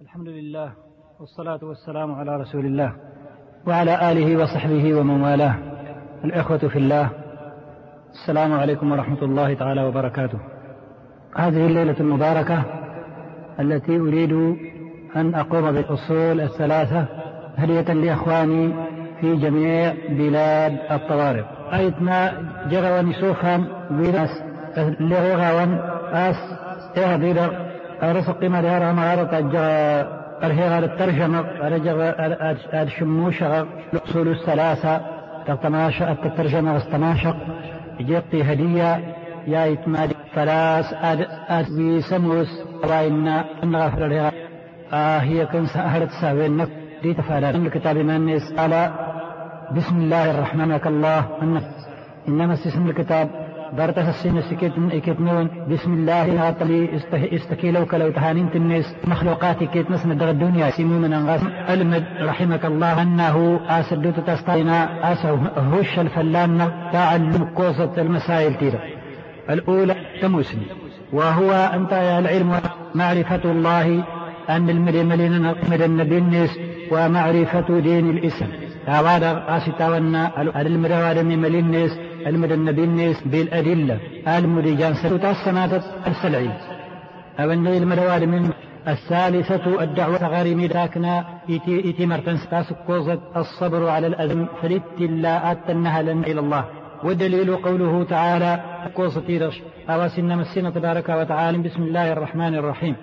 الحمد لله والصلاة والسلام على رسول الله وعلى آله وصحبه ومن والاه. الإخوة في الله السلام عليكم ورحمة الله تعالى وبركاته. هذه الليلة المباركة التي أريد أن أقوم بالأصول الثلاثة هدية لإخواني في جميع بلاد الطوارئ. أيت ما جغوان سوفا بناس لغوان أس إهدير رزق ما دار ما رت أرهي الترجمة أرجع الشموشة الأصول الثلاثة تتماشى الترجمة واستماشق جيتي هدية يا إتماد ثلاث أد أد بسموس وإن نغفر لها آه هي كن سهرت ساوين دي تفعل. الكتاب من قال بسم الله الرحمن الله إنما اسم الكتاب برت السين سكيت نون. بسم الله عطلي استكيلو كلو تهانين تنس مخلوقاتي كيت نسن دغ الدنيا. سيمو من أنغاس. ألمد رحمك الله أنه أسدوت تستينا. أسو هوش الفلان تعلم قوسة المسائل تيرا الأولى تموسني. وهو أنت يا العلم معرفة الله. ملينا مدى النبي ومعرفة دين الإسلام. هذا أسيتاونا. المري وادمي ملينيس المدى النبي بالأدلة المدجان ستاسنات السلعي. النبي المدوار من الثالثة الدعوة غريم ذاكنا إتي, إتي مرتن ستاسكوزت الصبر على الأزم فلت لا أتنها لنا إلى الله. والدليل قوله تعالى قوصة رش أواسنا مسنا تبارك وتعالى. بسم الله الرحمن الرحيم.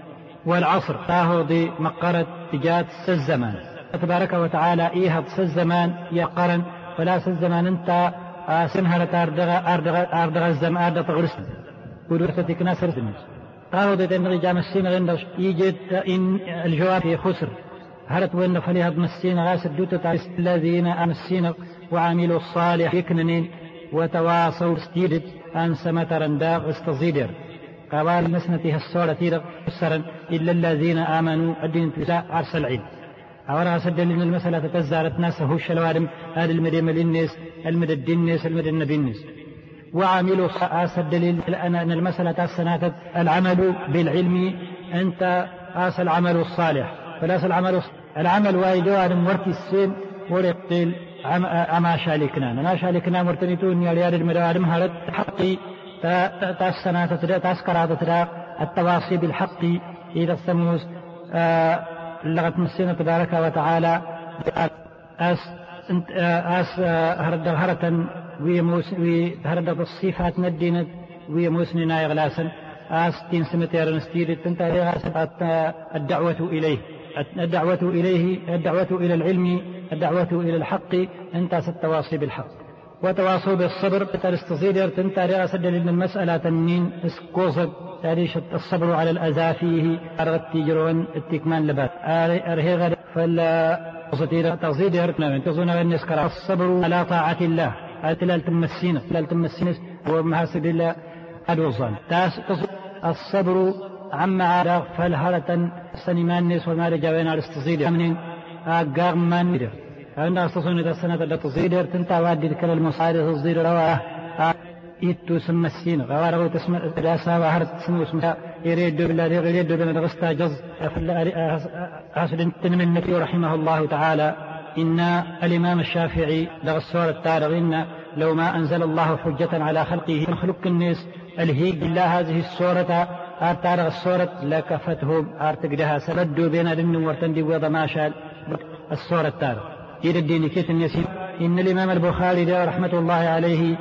والعصر. تاهو دي مقرة تجات الزمان تبارك وتعالى إيهد الزمان يا قرن. فلا الزمان انت الزم أردغ تغرس ودورة تكنا سرسمس قالوا دي تنغي جام السين غندش يجد إن الجواب خسر. هرت وين فليها مسين غاس دوتة الذين أمسين وعملوا الصالح يكننين وتواصوا استيدت أن سمترا داغ استزيدر قوال مسنتها الصورة تيرغ إلا الذين آمنوا الدين تساء أرسل عيد أورا سدل من المسألة تزارت ناس هو الشلوارم هذا المدى ملينيس المدى الدنيس المدى النبينيس وعملوا سدل أن المسألة السنة العمل بالعلم. أنت آس العمل الصالح. فلاس العمل العمل وايدو أن مرتي السين ورقل أما شالكنا. ما شالكنا مرتنتون يا ريال المدى هرت حقي تاسنا تذكر التواصي بالحق إذا السموس آه لغت مسينا تبارك وتعالى أس أس هرد هرة وهرد الصفات ندينت ويموسننا إغلاسا أس تين سمتير نستير تنتهي الدعوة إليه. الدعوة إليه. الدعوة إلى العلم. الدعوة إلى الحق. أنت التواصي بالحق. وتواصوا بالصبر. تستطيع تنتهي أسد لأن المسألة تنين. اسكوصد تاريش الصبر على الأذى فيه أرغت تجرون التكمان لبات. أرهي غد. فلا ستير تزيد يرتنا تظن أن يسكر الصبر على طاعة الله. أتلال تمسين أتلال تمسين ومحاسد الله الوصال تاس الصبر عما عرق فالهرة سنمان نس وما رجعنا على استصيد من أقاغ من تصير رواه. إتو سم السين غوار تسمى راسا وهر تسمى اسمها يريد بالله يريد بالله غستا جز. أسد تنمن رحمه الله تعالى. إن الإمام الشافعي لغ السورة التارغ لو ما أنزل الله حجة على خلقه مخلوق الناس الهيق بالله هذه السورة أرتارغ السورة لكفتهم أرتقدها سردوا بين لن ورتندي وضا ما شاء السورة التارغ. إلى الدين كيت النسيب إن الإمام البخاري رحمة الله عليه.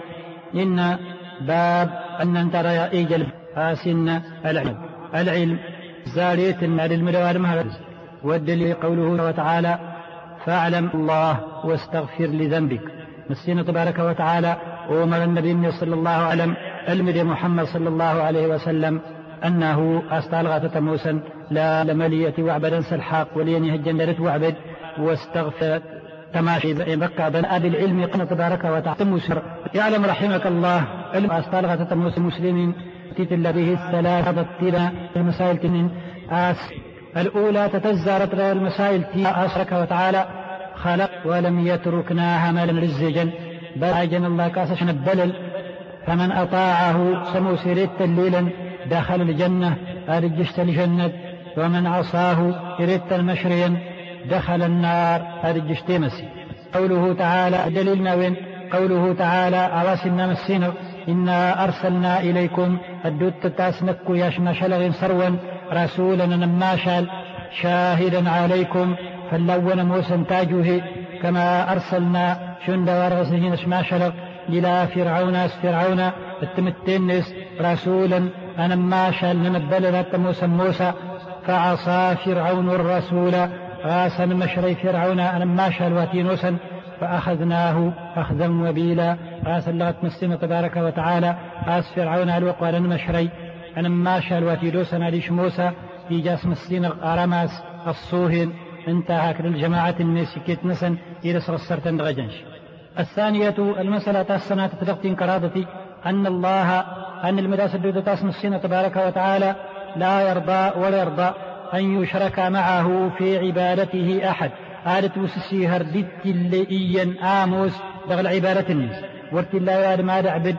إن باب أن ترى إيجل آسن العلم. العلم زارية على المروار مهرز والدليل قوله تعالى فاعلم الله واستغفر لذنبك. مسينا تبارك وتعالى وأمر النبي صلى الله عليه وسلم المدي محمد صلى الله عليه وسلم أنه أستالغة موسى لا لملية وعبدا سلحاق ولين هجن وعبد واستغفر تماشي بقى بن أبي العلم قال تبارك وتعالى مسلم يعلم رحمك الله. علم أستالغة تموس مسلم تتل به الثلاثة التلا المسائل تنين. آس. الأولى تتزارت المسائل. تي أشرك وتعالى. خلق ولم يتركنا هملا للزجل بل عجن الله كاسش بلل فمن أطاعه سمو سيريت ليلا دخل الجنة. أرجشت الجنة. ومن عصاه إردت المشرين دخل النار. هذه الجشتيمسي. قوله تعالى دليلنا وين؟ قوله تعالى أواسنا مسينا إنا أرسلنا إليكم. الدوت تاسنكو ياشنا شلغ سروا رسولا نماشال شاهدا عليكم. فلون موسى تاجه كما أرسلنا شند ورغسجين شماشلغ إلى فرعون فرعون. التمتنس رسولا أنا ما شال. نمبل موسى موسى. فعصى فرعون الرسول. غاسا مشري فرعون أنا ما شال واتينوسا فأخذناه أخذا وبيلا. غاسا لغت مسلم تبارك وتعالى. غاس فرعون ألوق ولن مشري أنا ما واتينوسا ليش موسى في جاس مسلم أرماس الصوهن انتهى كل الجماعة الناس كيت نسن إلى سرسرت غجنش الثانية المسألة السنة تدقتين كرادتي أن الله أن المداس الدودة السنة تبارك وتعالى لا يرضى ولا يرضى. أن يشرك معه في عبادته أحد. آلة وسسي هردت اللئيا آموس دغل عبادة ورت الله يا ما عبد.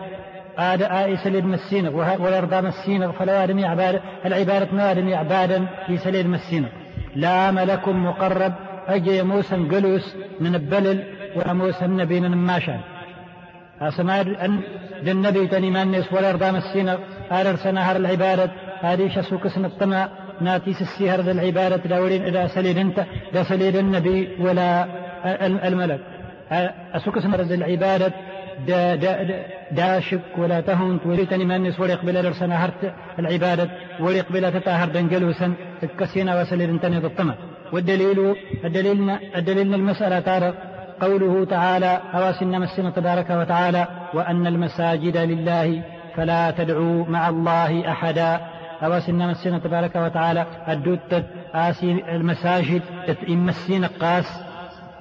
آد آئس للمسينغ ولا يرضى مسينغ فلا يرمي عبادة العبادة ما يرمي عبادا في سليل مسينغ لا ملك مقرب. أجي موسى قلوس من البلل وموسى النبي من ماشان أسمع أن النبي تاني مانس ولا يرضى مسينا آل سنهر العبادة. هذه شسو كسن ناتيس السيهر العبادة داولين إذا سليل أنت لا سليل النبي ولا الملك. أسوك اسم العبادة دا دا داشك ولا تهون توريتني مانس ولا يقبل الرسنا هرت العبادة ولا يقبل تتاهر دنجلوسا تكسينا وسليل انتني الطمع. والدليل الدليل الدليل المسألة تارى قوله تعالى أواسن مسنا تبارك وتعالى وأن المساجد لله فلا تدعوا مع الله أحدا. أواسن مسنا تبارك وتعالى الدوت آسي المساجد إمسين قاس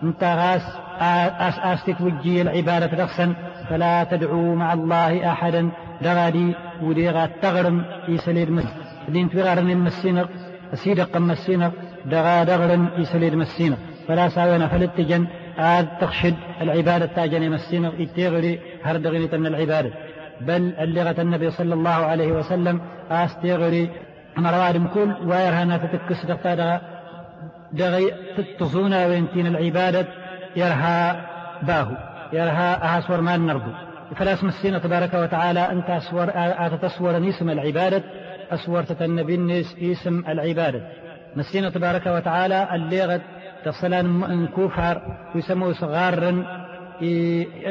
إنت غاس آس آس تتوجي العبادة رخصا فلا تدعوا مع الله أحدا. دغادي وديغا تغرم يسليد مس دين تغارن المسينق أسيدق مسينق دغا دغرم يسليد مسينق فلا ساوينا فلتجن آد تخشد العبادة تاجن يمسينق يتغري هردغني من العبادة. بل اللغة النبي صلى الله عليه وسلم آستغري مرواد كل ويرهنا تتكس دغا دغي تتصونا وينتين العبادة يرها باهو يرها أسور ما نرضو فلا اسم السينة تبارك وتعالى أنت أسور أتتصور اسم العبادة أسور تتنبي اسم العبادة. مسينا تبارك وتعالى اللي تصلان كوفر ويسموه صغارا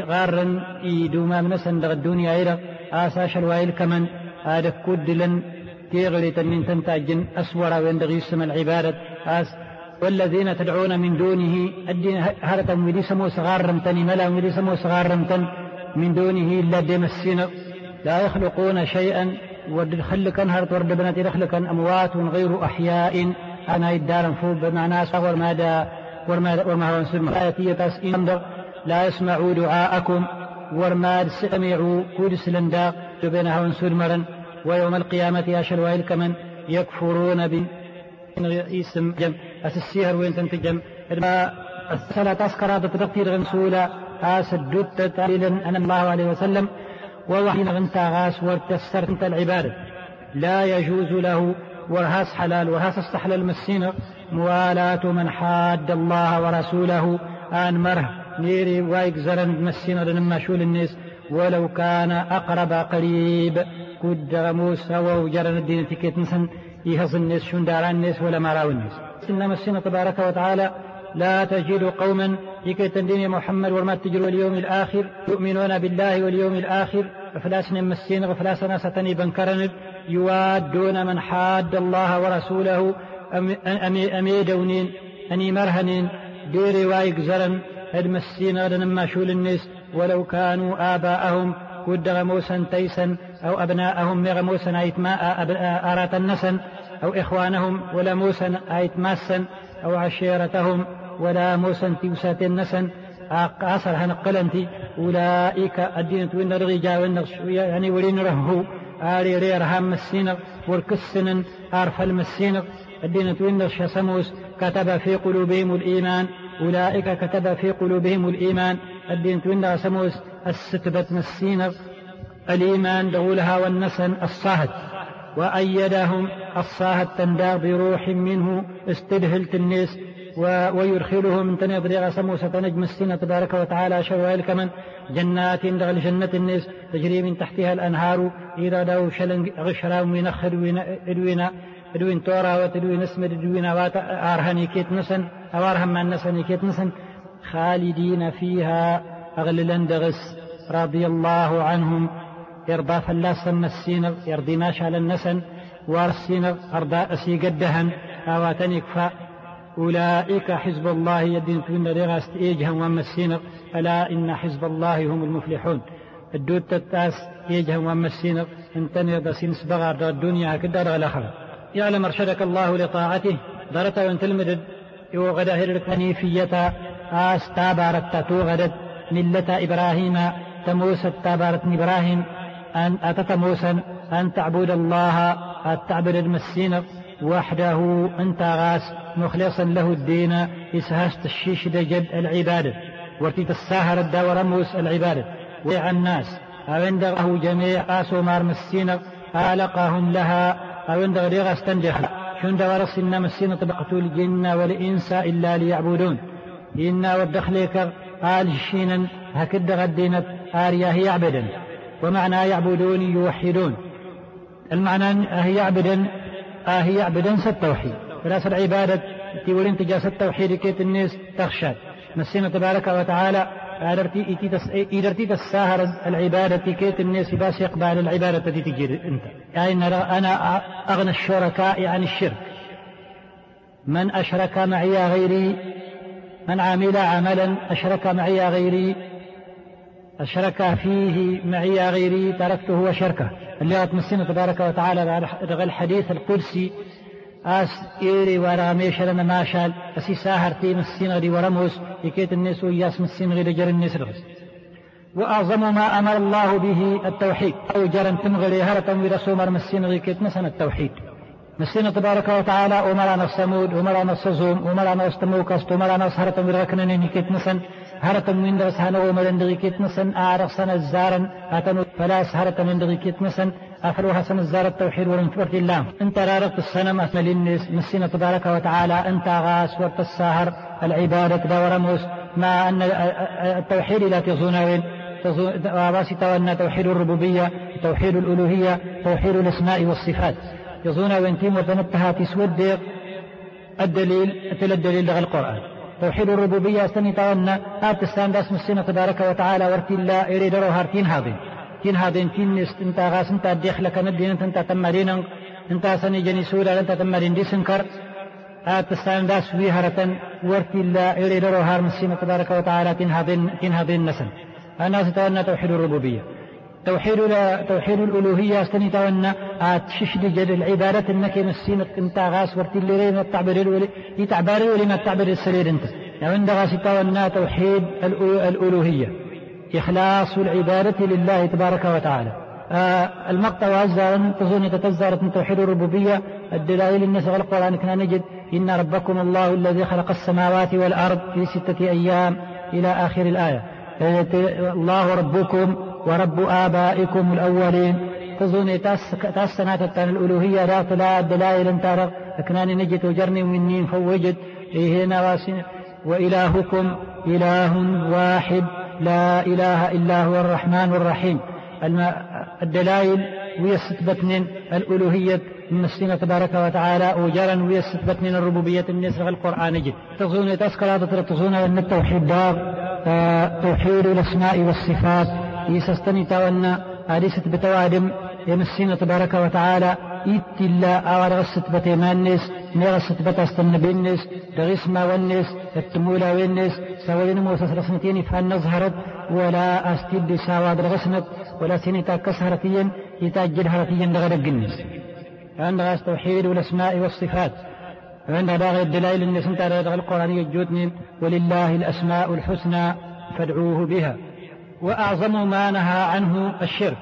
غارا يدوما منسن دغ الدنيا إلى آساش الوايل كمن هذا كدلا تيغلي تنين تنتاجن أسورا وين دغ يسم العبادة آس والذين تدعون من دونه الدين هرتا ودي سمو صغار رمتني ملا ودي سمو صغار رمتن من دونه إلا ديم السنة لا يخلقون شيئا ورد خلقا هرت ورد بنات يخلقا أموات غير أحياء أنا الدار فوق بمعنى صغر ماذا ورما ورما هو سلم لا لا يسمعوا دعاءكم ورما سمعوا كل سلندا بينها ونسلمرا ويوم القيامة يا شلوائل كمن يكفرون ب اسم جم. السيهر وين تنتجم السنة تذكر بتقدير غنسولة هاس الدوت تاليلا أن الله عليه وسلم ووحين غنتا غاس أنت العبادة. لا يجوز له وهاس حلال وهاس استحلال مسينة. موالاة من حاد الله ورسوله آن مره. نيري وايك زرن مسينة لما شول الناس ولو كان أقرب قريب. كد موسى وجرن الدين تكيت نسن يهز الناس شون داران الناس ولا مراو الناس إنما السنة تبارك وتعالى لا تجد قوما لكي تندين محمد وما تجر اليوم الآخر يؤمنون بالله واليوم الآخر. فلاسن مسين وفلاسنا ستني بنكرن يوادون من حاد الله ورسوله أمي, أمي دونين أني مرهنين. ديري وايق زرن هد مسين لنما شول الناس ولو كانوا آباءهم ود غموسا تيسا أو أبناءهم مغموسا أيت ماء أرات النسن أو إخوانهم ولا موسى أيت ماسا أو عشيرتهم ولا موسى تيوسات النسن أصل هنقلنتي أولئك الدين وين الرجال يعني ولين رهو آري ري رهام السينغ وركسن أرف المسينغ الدين وين شسموس كتب في قلوبهم الإيمان. أولئك كتب في قلوبهم الإيمان. الدين وين سموس الستبة مسينغ الإيمان دولها والنسن الصهد وأيدهم الصاه التندار بروح منه استدهلت الناس ويدخلهم من تنبرغ سموسة نجم السنة تبارك وتعالى شوال كمن. جنات دغل جنة الناس تجري من تحتها الأنهار. إذا دو شلن غشرا من أخر تورا وتدوين إدوين وات أرهني كيت نسن أو أرهم من نسن. خالدين فيها أغللا دغس رضي الله عنهم. يرضى فلاس السينغ يرضي ما شال النسن وارسينغ أرضى أسي قدهن. أواتنك أولئك حزب الله يدين تون رغاست إيجهم ومسينغ ألا إن حزب الله هم المفلحون. الدود تتاس إيجهم ومسينغ انتني دسين سبغار الدنيا كدار الآخرة يعلم أرشدك الله لطاعته. درت وانت المدد يوغد هرك حنيفية آس تابارت توغدت ملة إبراهيم. تموس تابارت إبراهيم. أن أتتموسا أن تعبد الله. أتعبد المسين وحده أنت غاس. مخلصا له الدين. إسهاست الشيش دجد العبادة. ورتيت الساهر الدور موس العبادة. ويع الناس. أو عنده جميع آسو مار مسين آلقهم لها. أو عنده ريغا استندخ شند ورس إنما السين طبقة الجن والإنس إلا ليعبدون. إنا والدخليك آل شينا هكذا غدينت آريا هي عبدا ومعنى يعبدون يوحدون. المعنى هي عبدا هي عبدا التوحيد فلاس العبادة تقول تجاس التوحيد كيت الناس تخشى. مسينا تبارك وتعالى إدرتي تساهر العبادة كيت الناس باس يقبل العبادة التي تجي أنت. يعني أنا أغنى الشركاء عن الشرك. من أشرك معي غيري من عمل عملا أشرك معي غيري. أشرك فيه معي غيري تركته وشركه. اللي مسنا تبارك وتعالى الحديث القدسي. أس إيري ورا ميشل ما شال أسي ساهرتي مسين غدي ورموس يكيت الناس وياس مسين غدي جر الناس رغس. وأعظم ما أمر الله به التوحيد. أو جرن تمغلي هرة ورسومر مسين غدي كيت مسن التوحيد. مسين تبارك وتعالى أمرنا الصمود أمرنا الصزوم أمرنا استموكست أمرنا سهرة وركنن نكيت مسن هرة من درس هنو مدن دغي كيت مسن أعرف سنة الزارن أتنو فلاس هرة من دغي كيت مسن أفروها سنة الزار التوحيد ورنتورت الله أنت رارقت السنة أثمل النس مسين تبارك وتعالى. أنت غاس ورت الساهر. العبادة دور موس ما أن التوحيد لا وين؟ واباسي تونا توحيد الربوبية توحيد الألوهية توحيد الأسماء والصفات. يظن وين؟ تيم وتنتهى تسود. الدليل أتل الدليل لغى القرآن. توحيد الربوبية سني تونا آت السام داس مسينا تبارك وتعالى. ورتي الله يريد هارتين هذين هذين تين نست انت غاس انت دخل كان الدين انت تمرين انت سني جني سورة انت تمرين دي سنكر آت السام داس ويهرة ورتي الله يريد هار مسينا تبارك وتعالى تين هذين تين هذين نسن. أنا ستوانا توحيد الربوبية توحيد توحيد الألوهية استني تونا ششد جد العبادة انك مسينة انت غاس ورتي اللي رينا التعبير الولي يتعباري ولي ما التعبير السرير انت. يعني عند غاس تونا توحيد الألوهية إخلاص العبادة لله تبارك وتعالى. آه المقطع وزارا تظن تتزارت من توحيد الربوبية. الدلائل الناس القرآن كنا نجد إن ربكم الله الذي خلق السماوات والأرض في ستة أيام إلى آخر الآية. الله ربكم ورب آبائكم الأولين. تظن تاسنات التان الألوهية. لا تلا دلائل انتارق لكناني نجد وجرني مني فوجد. إيه نواسين وإلهكم إله واحد. لا إله إلا هو الرحمن الرحيم. الدلائل ويستبتن الألوهية من السنة تبارك وتعالى وجرا ويستبتن الربوبية من يسرق القرآن جد تظن تذكر تظن أن التوحيد دار توحيد الأسماء والصفات. يسستني تونا أليست بتوادم يمسين تبارك وتعالى بتستن بالنس دغيس ما والنس التمولا والنس سوين موسى رسنتين فان نظهرت ولا أستد سواد الغسنت ولا سنتا كسهرتيا يتاجل هرتيا دغر الجنس عند غاس توحيد الأسماء والصفات. عند باغي الدلائل الناس انت على القرآن يجودني ولله الأسماء الحسنى فادعوه بها. وأعظم ما نهى عنه الشرك.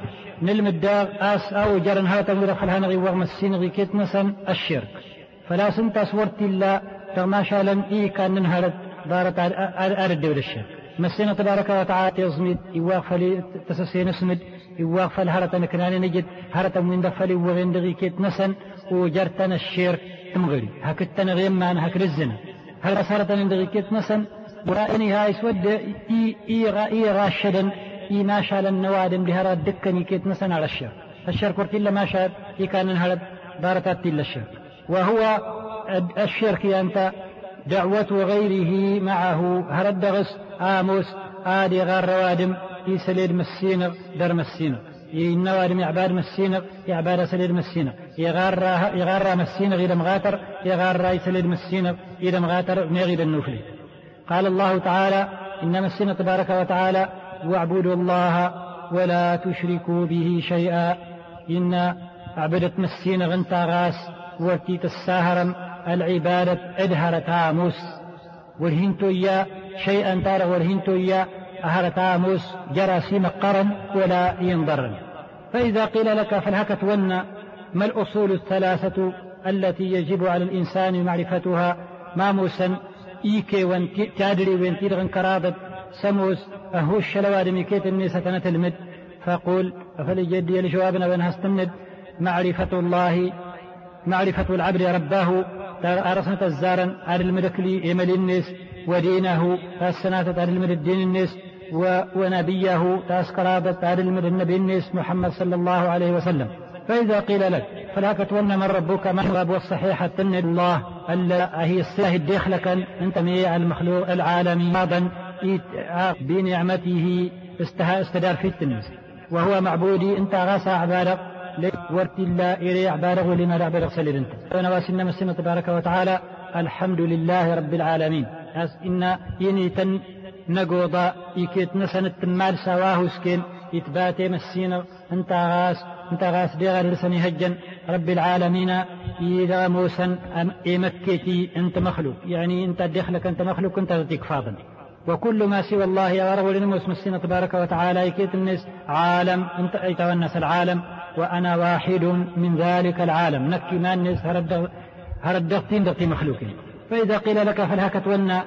نلم الدار أس أو جرن هاتا ودخلها نغي ورم السين كيت نسن الشرك. فلا سنت أسورت إلا تغما شالا إي كان ننهرت دارت أرد الشرك. مسينا تبارك وتعالى يزمد يواق فلي تسسين اسمد يواغفل هرة نكنان نجد هرة من دفل وغين دغي كيت نسن وجرتنا الشير تمغري. هكتنا غيمان هك رزنا هل صارت من دغي كيت نسن ورأني هاي سود إي إي غا إي راشدا إي ما شال النوادم بهرة دكني كيت نسن على الشر. الشر كرت إلا ما شاد إي كان انهرد دارتات إلا الشر. وهو الشرك أنت دعوة غيره معه. هرد دغس آموس آدي غار روادم في سليد مسينغ در مسينغ النوادم يعباد مسينغ يعباد سليد مسينغ يغار يغار مسينغ إذا مغاتر يغار يسليد مسينغ إذا مغاتر نغيد النوفلي قال الله تعالى إن مسينا تبارك وتعالى واعبدوا الله ولا تشركوا به شيئا. إن عبدت مسينا غنتا غاس ورتيت الساهرم العبادة ادهر تاموس ورهنتو إياه شيئا تار ورهنتو إياه أهر تاموس جرى سيم قرن ولا ينضرن. فإذا قيل لك فالهكت ون ما الأصول الثلاثة التي يجب على الإنسان معرفتها؟ ماموسا إيكي وان تادري وان تيرغن سموس أهو الشلوات ميكيت النيسة تلمد فقول فلجدي لجوابنا بأنها استند معرفة الله معرفة العبد ربه أرسنة الزارا على المدكلي إمل النس ودينه السنة على المد الدين النس ونبيه تاسكرابة على المد النبي النس محمد صلى الله عليه وسلم. فإذا قيل لك فلا كتون من ربك ما هو أبو الصحيحة تن الله ألا هي الساه الدخلك أنت مي المخلوق العالمي. ماضا بنعمته استدار في التنس وهو معبودي انت غاسا عبادك ورت الله إلي عبادك ولنا عبادك سليل انت ونواسنا مسلمة تبارك وتعالى الحمد لله رب العالمين. إن ينيتن نقوضا يكيت نسن التمال سواه سكين. يتباتي مسينا انت غاس انت غاس ديغر لسني هجا رب العالمين إذا موسى إمكتي أنت مخلوق. يعني أنت دخلك أنت مخلوق أنت تديك فاضل وكل ما سوى الله رب لنموس مسنا تبارك وتعالى يكيت الناس عالم أنت يتونس العالم وأنا واحد من ذلك العالم. نكي ما الناس هرد هردغتين دغتي مخلوقين. فإذا قيل لك فالهك تونا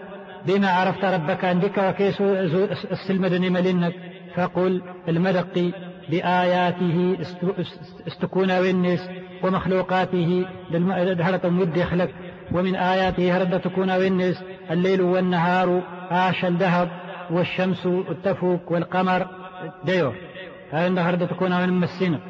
بما عرفت ربك عندك وكيس السلمدني ملنك فقل المدقي بآياته استكون والنس ومخلوقاته هرة مد يخلق ومن آياته هرد تكون والنس الليل والنهار عاش الذهب والشمس التفوك والقمر ديور هذا هرد تكون من مسينة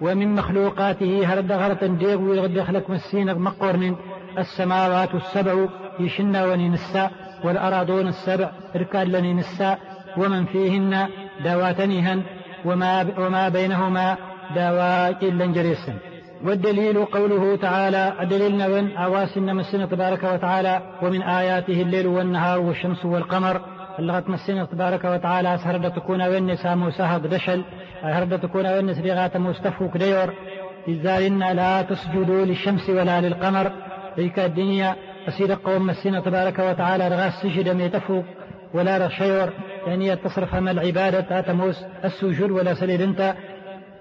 ومن مخلوقاته هرد غرة ديغ ويغد يخلق مسينة مقرن السماوات السبع يشن الساء والأراضون السبع ركال الساء ومن فيهن دواتنهن وما, وما بينهما دواء لنجريسا والدليل قوله تعالى الدليل نون أواسن مسنا تبارك وتعالى ومن آياته الليل والنهار والشمس والقمر. اللغت مسنا تبارك وتعالى سهرد تكون ونس موسهد دشل. هرد تكون ونس لغات مستفوك ديور إذا لا تسجدوا للشمس ولا للقمر. ذيك الدنيا أسير قوم مسنا تبارك وتعالى رغاس سجد ميتفوك ولا رشيور. يعني تصرف أما العبادة تموس السجود ولا سليل أنت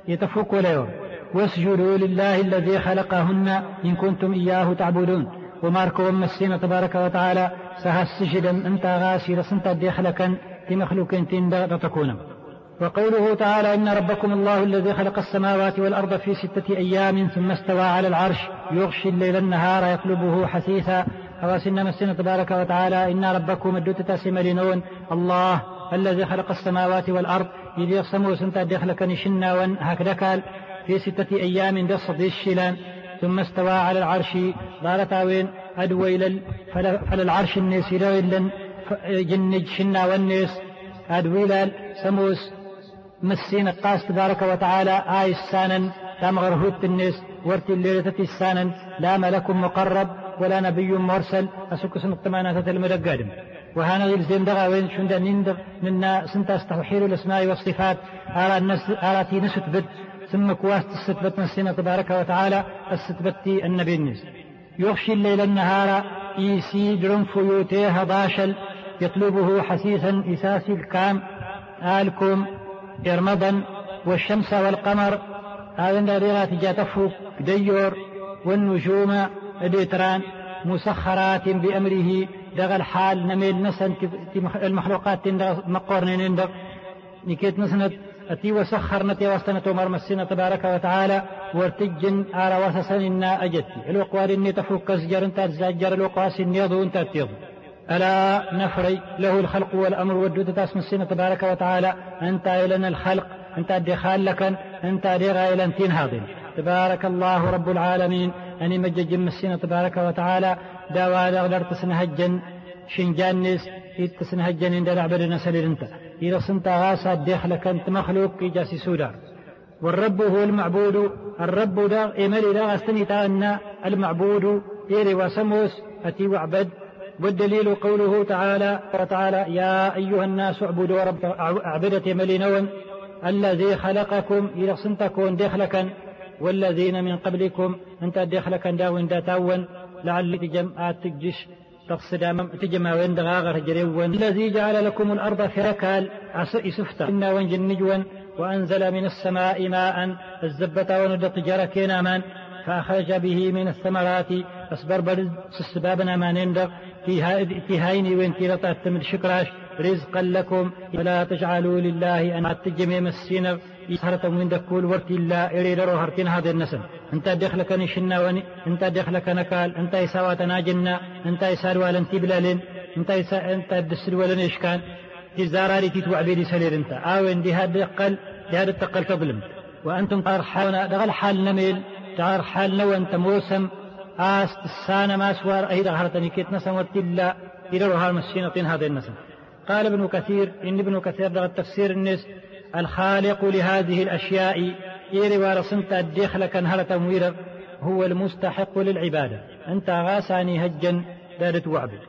يتفوك ولا يور. واسجدوا لله الذي خلقهن إن كنتم إياه تعبدون. وماركو مسينا تبارك وتعالى سها السجد أنت غاسي لسنت ديخلكا لمخلوق تين تكون وقوله تعالى إن ربكم الله الذي خلق السماوات والأرض في ستة أيام ثم استوى على العرش يغشي الليل النهار يطلبه حثيثا. أواسن مسنا تبارك وتعالى إن ربكم الدوت تاسمرينون الله الذي خلق السماوات والأرض إذ يقسموا سنتا دخلك نشنا ون هكذا في ستة أيام دصد الشلان ثم استوى على العرش. دارتاوين أدويل فللعرش الناس يلويلن جنج شنا والناس. أدويل سموس. مسين قاس تبارك وتعالى آي السانا تامغر هوت الناس. ورتي الليلة السانا لا ملك مقرب ولا نبي مرسل. أسك سنق تمانات المدقادم وهنا يلزم دغا وين شند نندغ منا سنتا استوحيل الأسماء والصفات. على الناس على كواس تستبت نسينا تبارك وتعالى استبتي النبي الناس يغشي الليل النهار إيسي درم فيوتيه باشل يطلبه حسيسا إساسي الكام. آلكم إرمضا والشمس والقمر. هذا الذي تجاتفه ديور والنجوم الإتران مسخرات بأمره. دغ الحال نميل نسن المخلوقات مقورنين دغ نكيت نسنت أتي وسخرنتي واستنة مرمسنا تبارك وتعالى وارتجن على وسسننا أجتي الوقوار إني تفك سجر إنت تزجر الوقواس إني يضو إنت تيض ألا نفري له الخلق والأمر والدود تاسم السنة تبارك وتعالى. أنت إلنا الخلق أنت أدخال لك أنت إلى انتين هذين تبارك الله رب العالمين. أني مجد السنة تبارك وتعالى. داوا دغدر تسنهجن شنجانس تسنهجن إن دلع سليل أنت. إذا صنت غاسا دخلك أنت مخلوق كي جاسي سودار والرب هو المعبود. الرب دا إمالي دا أستني أن المعبود. إيري وسموس أتي وعبد. والدليل قوله تعالى وتعالى يا أيها الناس اعبدوا رب أعبدة ملينون الذي خلقكم إذا صنتكون دخلكا والذين من قبلكم أنت دخلكا داون داتاون. لعل تجم تجش تقصد تجمع وين دغاغر جريون. الذي جعل لكم الأرض فركال إسفتا إنا وانجن نجوا وأنزل من السماء ماء الزبة وندت جركينا من فأخرج به من الثمرات. أصبر بل سسبابنا ما نندق. في هايني وين كيرتا تمد شكراش. رزقا لكم. فلا تجعلوا لله أن تجمع مسينا يسهرة من دكول ورتي الله إريد رو هرتين هذا النسل. أنت دخلك نشنا وني أنت دخلك نكال أنت يساواتنا جنة أنت يسار ولن تبلالين أنت يسا أنت دسر ولن إشكان تزاراري تتوع بيدي سلير أنت. أو إن دي هذا القل دي هذا التقل تظلم. وأنتم ترحلون دغل حال نميل تعار حال نو أنت موسم. آست السانة ما سوار أي دغهرتني كيت نسم وتلا إلى روها المسينة هذا النسم قال ابن كثير إن ابن كثير دغ التفسير النس الخالق لهذه الأشياء. إيري وارسنت الدخل كان هل تموير هو المستحق للعبادة. أنت غاساني هجا دارت وعبد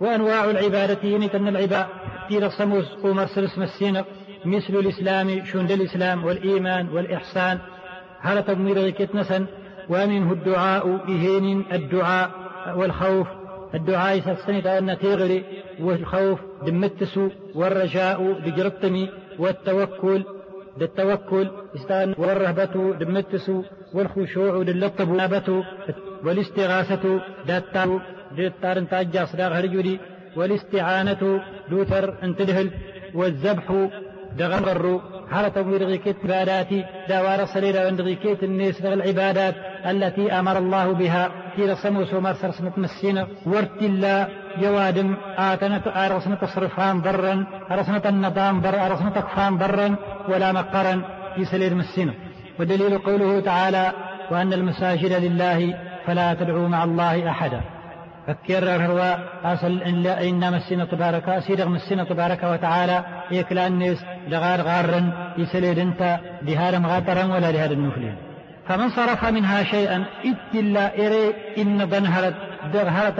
وأنواع العبادة ينتن العباء. تير صموس قمر سلس مسينة مثل الإسلام شند الإسلام والإيمان والإحسان. هل تموير كتنسا ومنه الدعاء إهين الدعاء والخوف. الدعاء سنة أن تغري والخوف دمتسو والرجاء دجرطمي والتوكل للتوكل استان والرهبة دمتسو والخشوع دلطب نابة والاستغاثة داتاو دتار انتاجا صداق هرجولي والاستعانة دوتر انتدهل والذبح دغنغر حالة ورغيكيت عباداتي دوار صليلة وندغيكيت الناس العبادات التي أمر الله بها في رسموس ومرسر سنة مسينة ورت الله جوادم آتنت أرسنة تصرفان ضرا أرسنة النظام ضر أرسنة تكفان ضرا ولا مقرا في سليل مسينة. ودليل قوله تعالى وأن المساجد لله فلا تدعوا مع الله أحدا. فكر هو أصل إن إن مسنا تبارك أسير مسنا تبارك وتعالى يكلا الناس لغار غارا يسليد انت لهذا مغاترا ولا لهذا النفلين فمن صرف منها شيئا إتلا إري إن دنهرت درهرة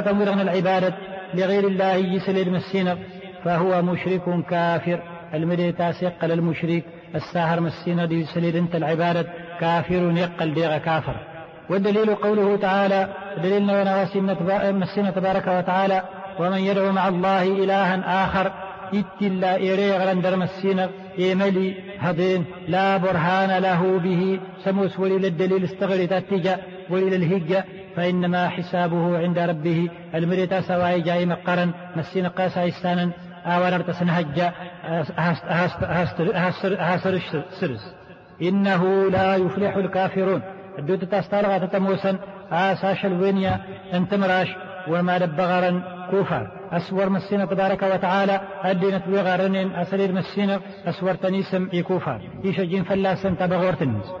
تموير العبادة لغير الله يسليد مسنا فهو مشرك كافر. المدي تاسق للمشرك الساهر مسينا دي يسليد انت العبادة كافر يقل ديغ كافر. والدليل قوله تعالى دليلنا ونواسي مسنا تبارك وتعالى ومن يدعو مع الله إلها آخر إتلا إيري غرندر مسينا إيملي هدين لا برهان له به. سموس ولي الدليل استغري تاتجا ولي الهجة فإنما حسابه عند ربه. المريتا سواي جاي مقرا مسينا قاسا إستانا آوان ارتسن هجا هاسر سرس إنه لا يفلح الكافرون. الدود تستارغ تتموسا آسا شلوينيا انتمراش وما دبغرا كوفا أسور مسينا تبارك وتعالى أدينت بغرن أسلير مسينا أسور تنيسم إيكوفا إيشجين فلاسا تبغور تنس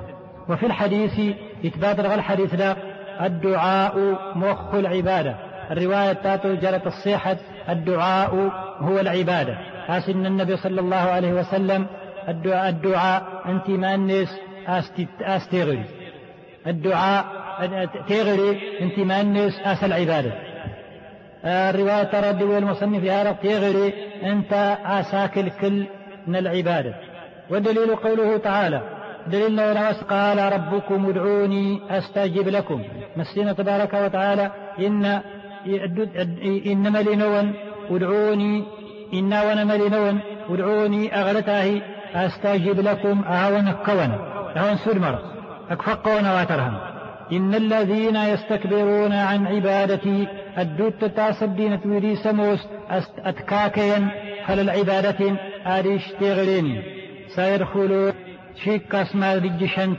وفي الحديث إثبات الحديث لا الدعاء مخ العبادة. الرواية تاتو جرت الصيحة الدعاء هو العبادة. أسن النبي صلى الله عليه وسلم الدعاء, الدعاء أنت ما الناس أستغري الدعاء تغري أنت ما الناس أس العبادة. الرواية تردد والمصنف هذا تغري أنت أساك الكل من العبادة. والدليل قوله تعالى دليلنا قال ربكم ادعوني أستجب لكم. مسينا تبارك وتعالى؟ إن إنما لنون ادعوني إنا ونما لنون ادعوني أغلتاه أستجب لكم أهون كون أهون سلمر أكفقون واترهم. إن الذين يستكبرون عن عبادتي الدوت تاسب دينة ويدي سموس أتكاكيا فل العبادة آديش تغلين سيدخلون شيك اسماء رجشن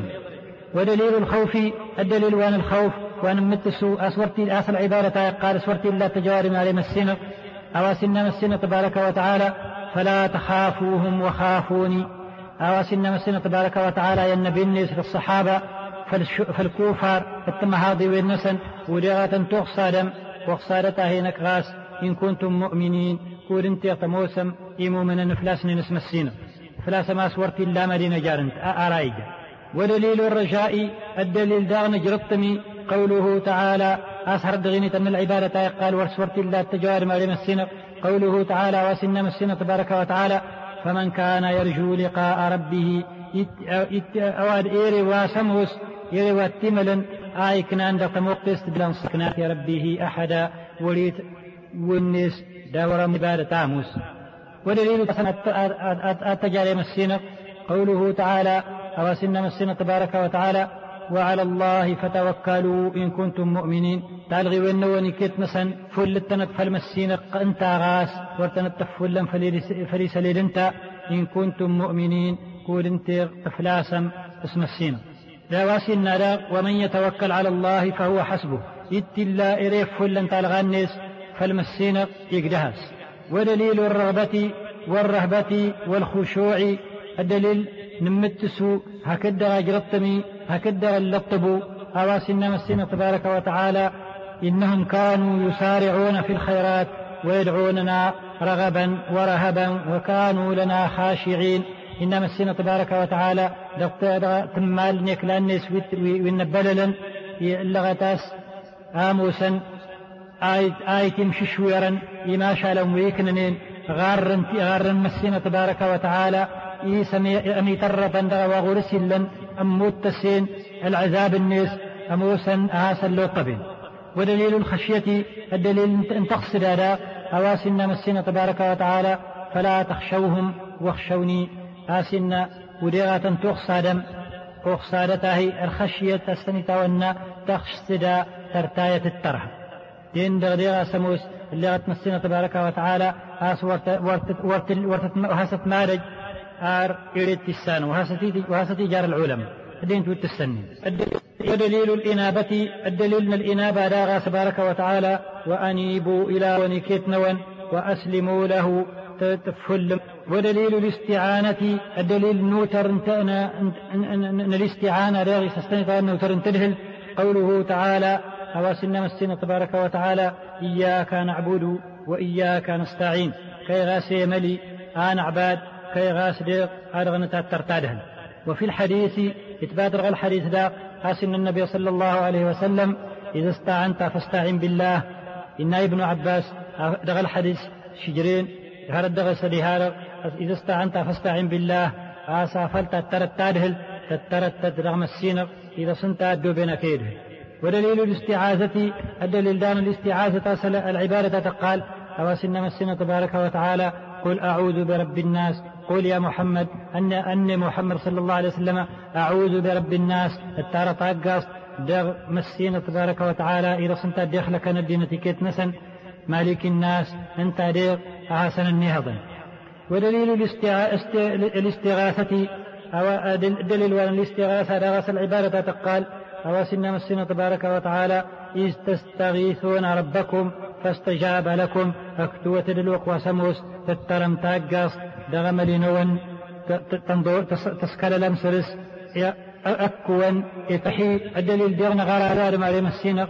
ودليل الخوف الدليل وان الخوف وان متسو أسورتي اصل عبارة قال اسورتي لا تجاري ما مسنا أواسنا مسنا تبارك وتعالى فلا تخافوهم وخافوني. أواسنا مسنا تبارك وتعالى يا النبي في الصحابة فالكوفار التمهاضي والنسن ودغة تغصادم وغصادتها هينك غاس إن كنتم مؤمنين كور انت يطموسم إيمو من نفلاس نسم السينة. ما سورتي إلا مدينة جارنت. أرايجا ودليل الرجاء الدليل داغن جرطمي. قوله تعالى أسهر دغيني تم العبادة. قال ورسورتي الله التجار ما السنة. قوله تعالى وسنم السنة تبارك وتعالى. فمن كان يرجو لقاء ربه أواد إيري واسموس إيري واتملا آي كنان دقت موقتس بلان سكنات ربه أحدا. وليت والنس داور مبادة تاموس. ودليل التجاري مسينة قوله تعالى أواسن مسينة تبارك وتعالى وعلى الله فتوكلوا إن كنتم مؤمنين. تالغي وين كيت مسن فل التنت فالمسينة انت غاس ورتنت فلا فليس انت إن كنتم مؤمنين. قول انت إفلاسا اسم السينة لا واسنا لا ومن يتوكل على الله فهو حسبه. إت الله إريف فلا تالغانيس فالمسينة يقدهاس. ودليل الرغبة والرهبة والخشوع. الدليل نمتسو هكذا أجرطمي هكذا اللطبو أواسنا مسينا تبارك وتعالى. إنهم كانوا يسارعون في الخيرات ويدعوننا رغبا ورهبا وكانوا لنا خاشعين. إن مسينا تبارك وتعالى. تمال نيك لأنيس وينبللا لغتاس آموسا. آيت آيت مششويرا إما شالهم ويكننين. غارن غارن مسينا تبارك وتعالى. إيسمي أمي ترة وغرسلا أم متسين العذاب النيس. أموسا آسا لوطبين ودليل الخشية الدليل أن تقصد هذا. أواسنا مسينا تبارك وتعالى. فلا تخشوهم واخشوني. آسنا وديغة تغصادم أغصادته الخشية السنة تخشد ترتاية الترهب دين دغديغا سموس اللي غتمسينا تبارك وتعالى آس ورت ورت ورت ورت وهست مارج آر إريد تسان وهستي وهستي جار العلماء الدين توت السنين ودليل الإنابة الدليل الإنابة داغا تبارك وتعالى وأنيبوا إلى ونكيت نون وأسلموا له تفل ودليل الاستعانة الدليل نوتر انتأنا ان الاستعانة راغي سستنطى نوتر انتدهل. قوله تعالى أواسنا مسنا تبارك وتعالى إياك نعبد وإياك نستعين. كي غاسي ملي آن عباد كي غاس ديق أرغن ترتادهن وفي الحديث رغى الحديث ذا قاسم النبي صلى الله عليه وسلم إذا استعنت فاستعن بالله. إن ابن عباس رغى الحديث شجرين هرد دغ سدي إذا استعنت فاستعن بالله. آسا فلت ترتادهل تترتد رغم السينق إذا صنت أدو بين كيده ودليل الاستعاذة الدليل دان الاستعاذة العبادة تقال أواسن مسنا تبارك وتعالى قل أعوذ برب الناس قل يا محمد أن أن محمد صلى الله عليه وسلم أعوذ برب الناس التارة طاقاس دغ مسينا تبارك وتعالى إذا صنت دخلك ندينة كيت نسن مالك الناس أنت ديغ أحسن النهض ودليل الاستغاثة أو دليل الاستغاثة دغس العبادة تقال أواسنا مسنا تبارك وتعالى إذ تستغيثون ربكم فاستجاب لكم. أكتوة الوق وسموس تترم تاقص دغم لنون تسكال لمسرس أكون يتحي الدليل ديرنا غار دار ما مسنا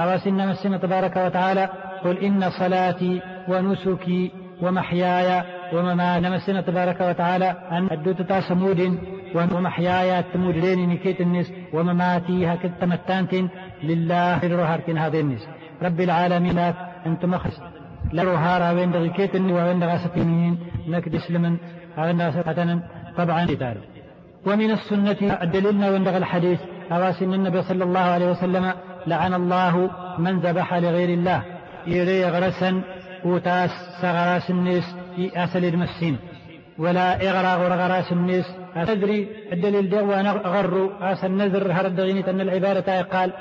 أواسنا مسنا تبارك وتعالى قل إن صلاتي ونسكي ومحياي ومماتي نمسنا تبارك وتعالى أن أدوت سمود ومحياي تمود لين نكيت النس ومماتي هكذا تمتانت لله الرهاركن هذه النس. رب العالمين أنت مخص لا رهارا وين دغيكيت وين دغاستين نكد سلمن هذا طبعا قتال ومن السنة الدليلنا وين دغ الحديث. أواسن النبي صلى الله عليه وسلم لعن الله من ذبح لغير الله. يري غرسا. وتاس سغراس الناس في أسل المسين ولا إغراغ غراس الناس أدري الدليل دو أنا أغر أس النذر. هرد غيني أن العبارة قال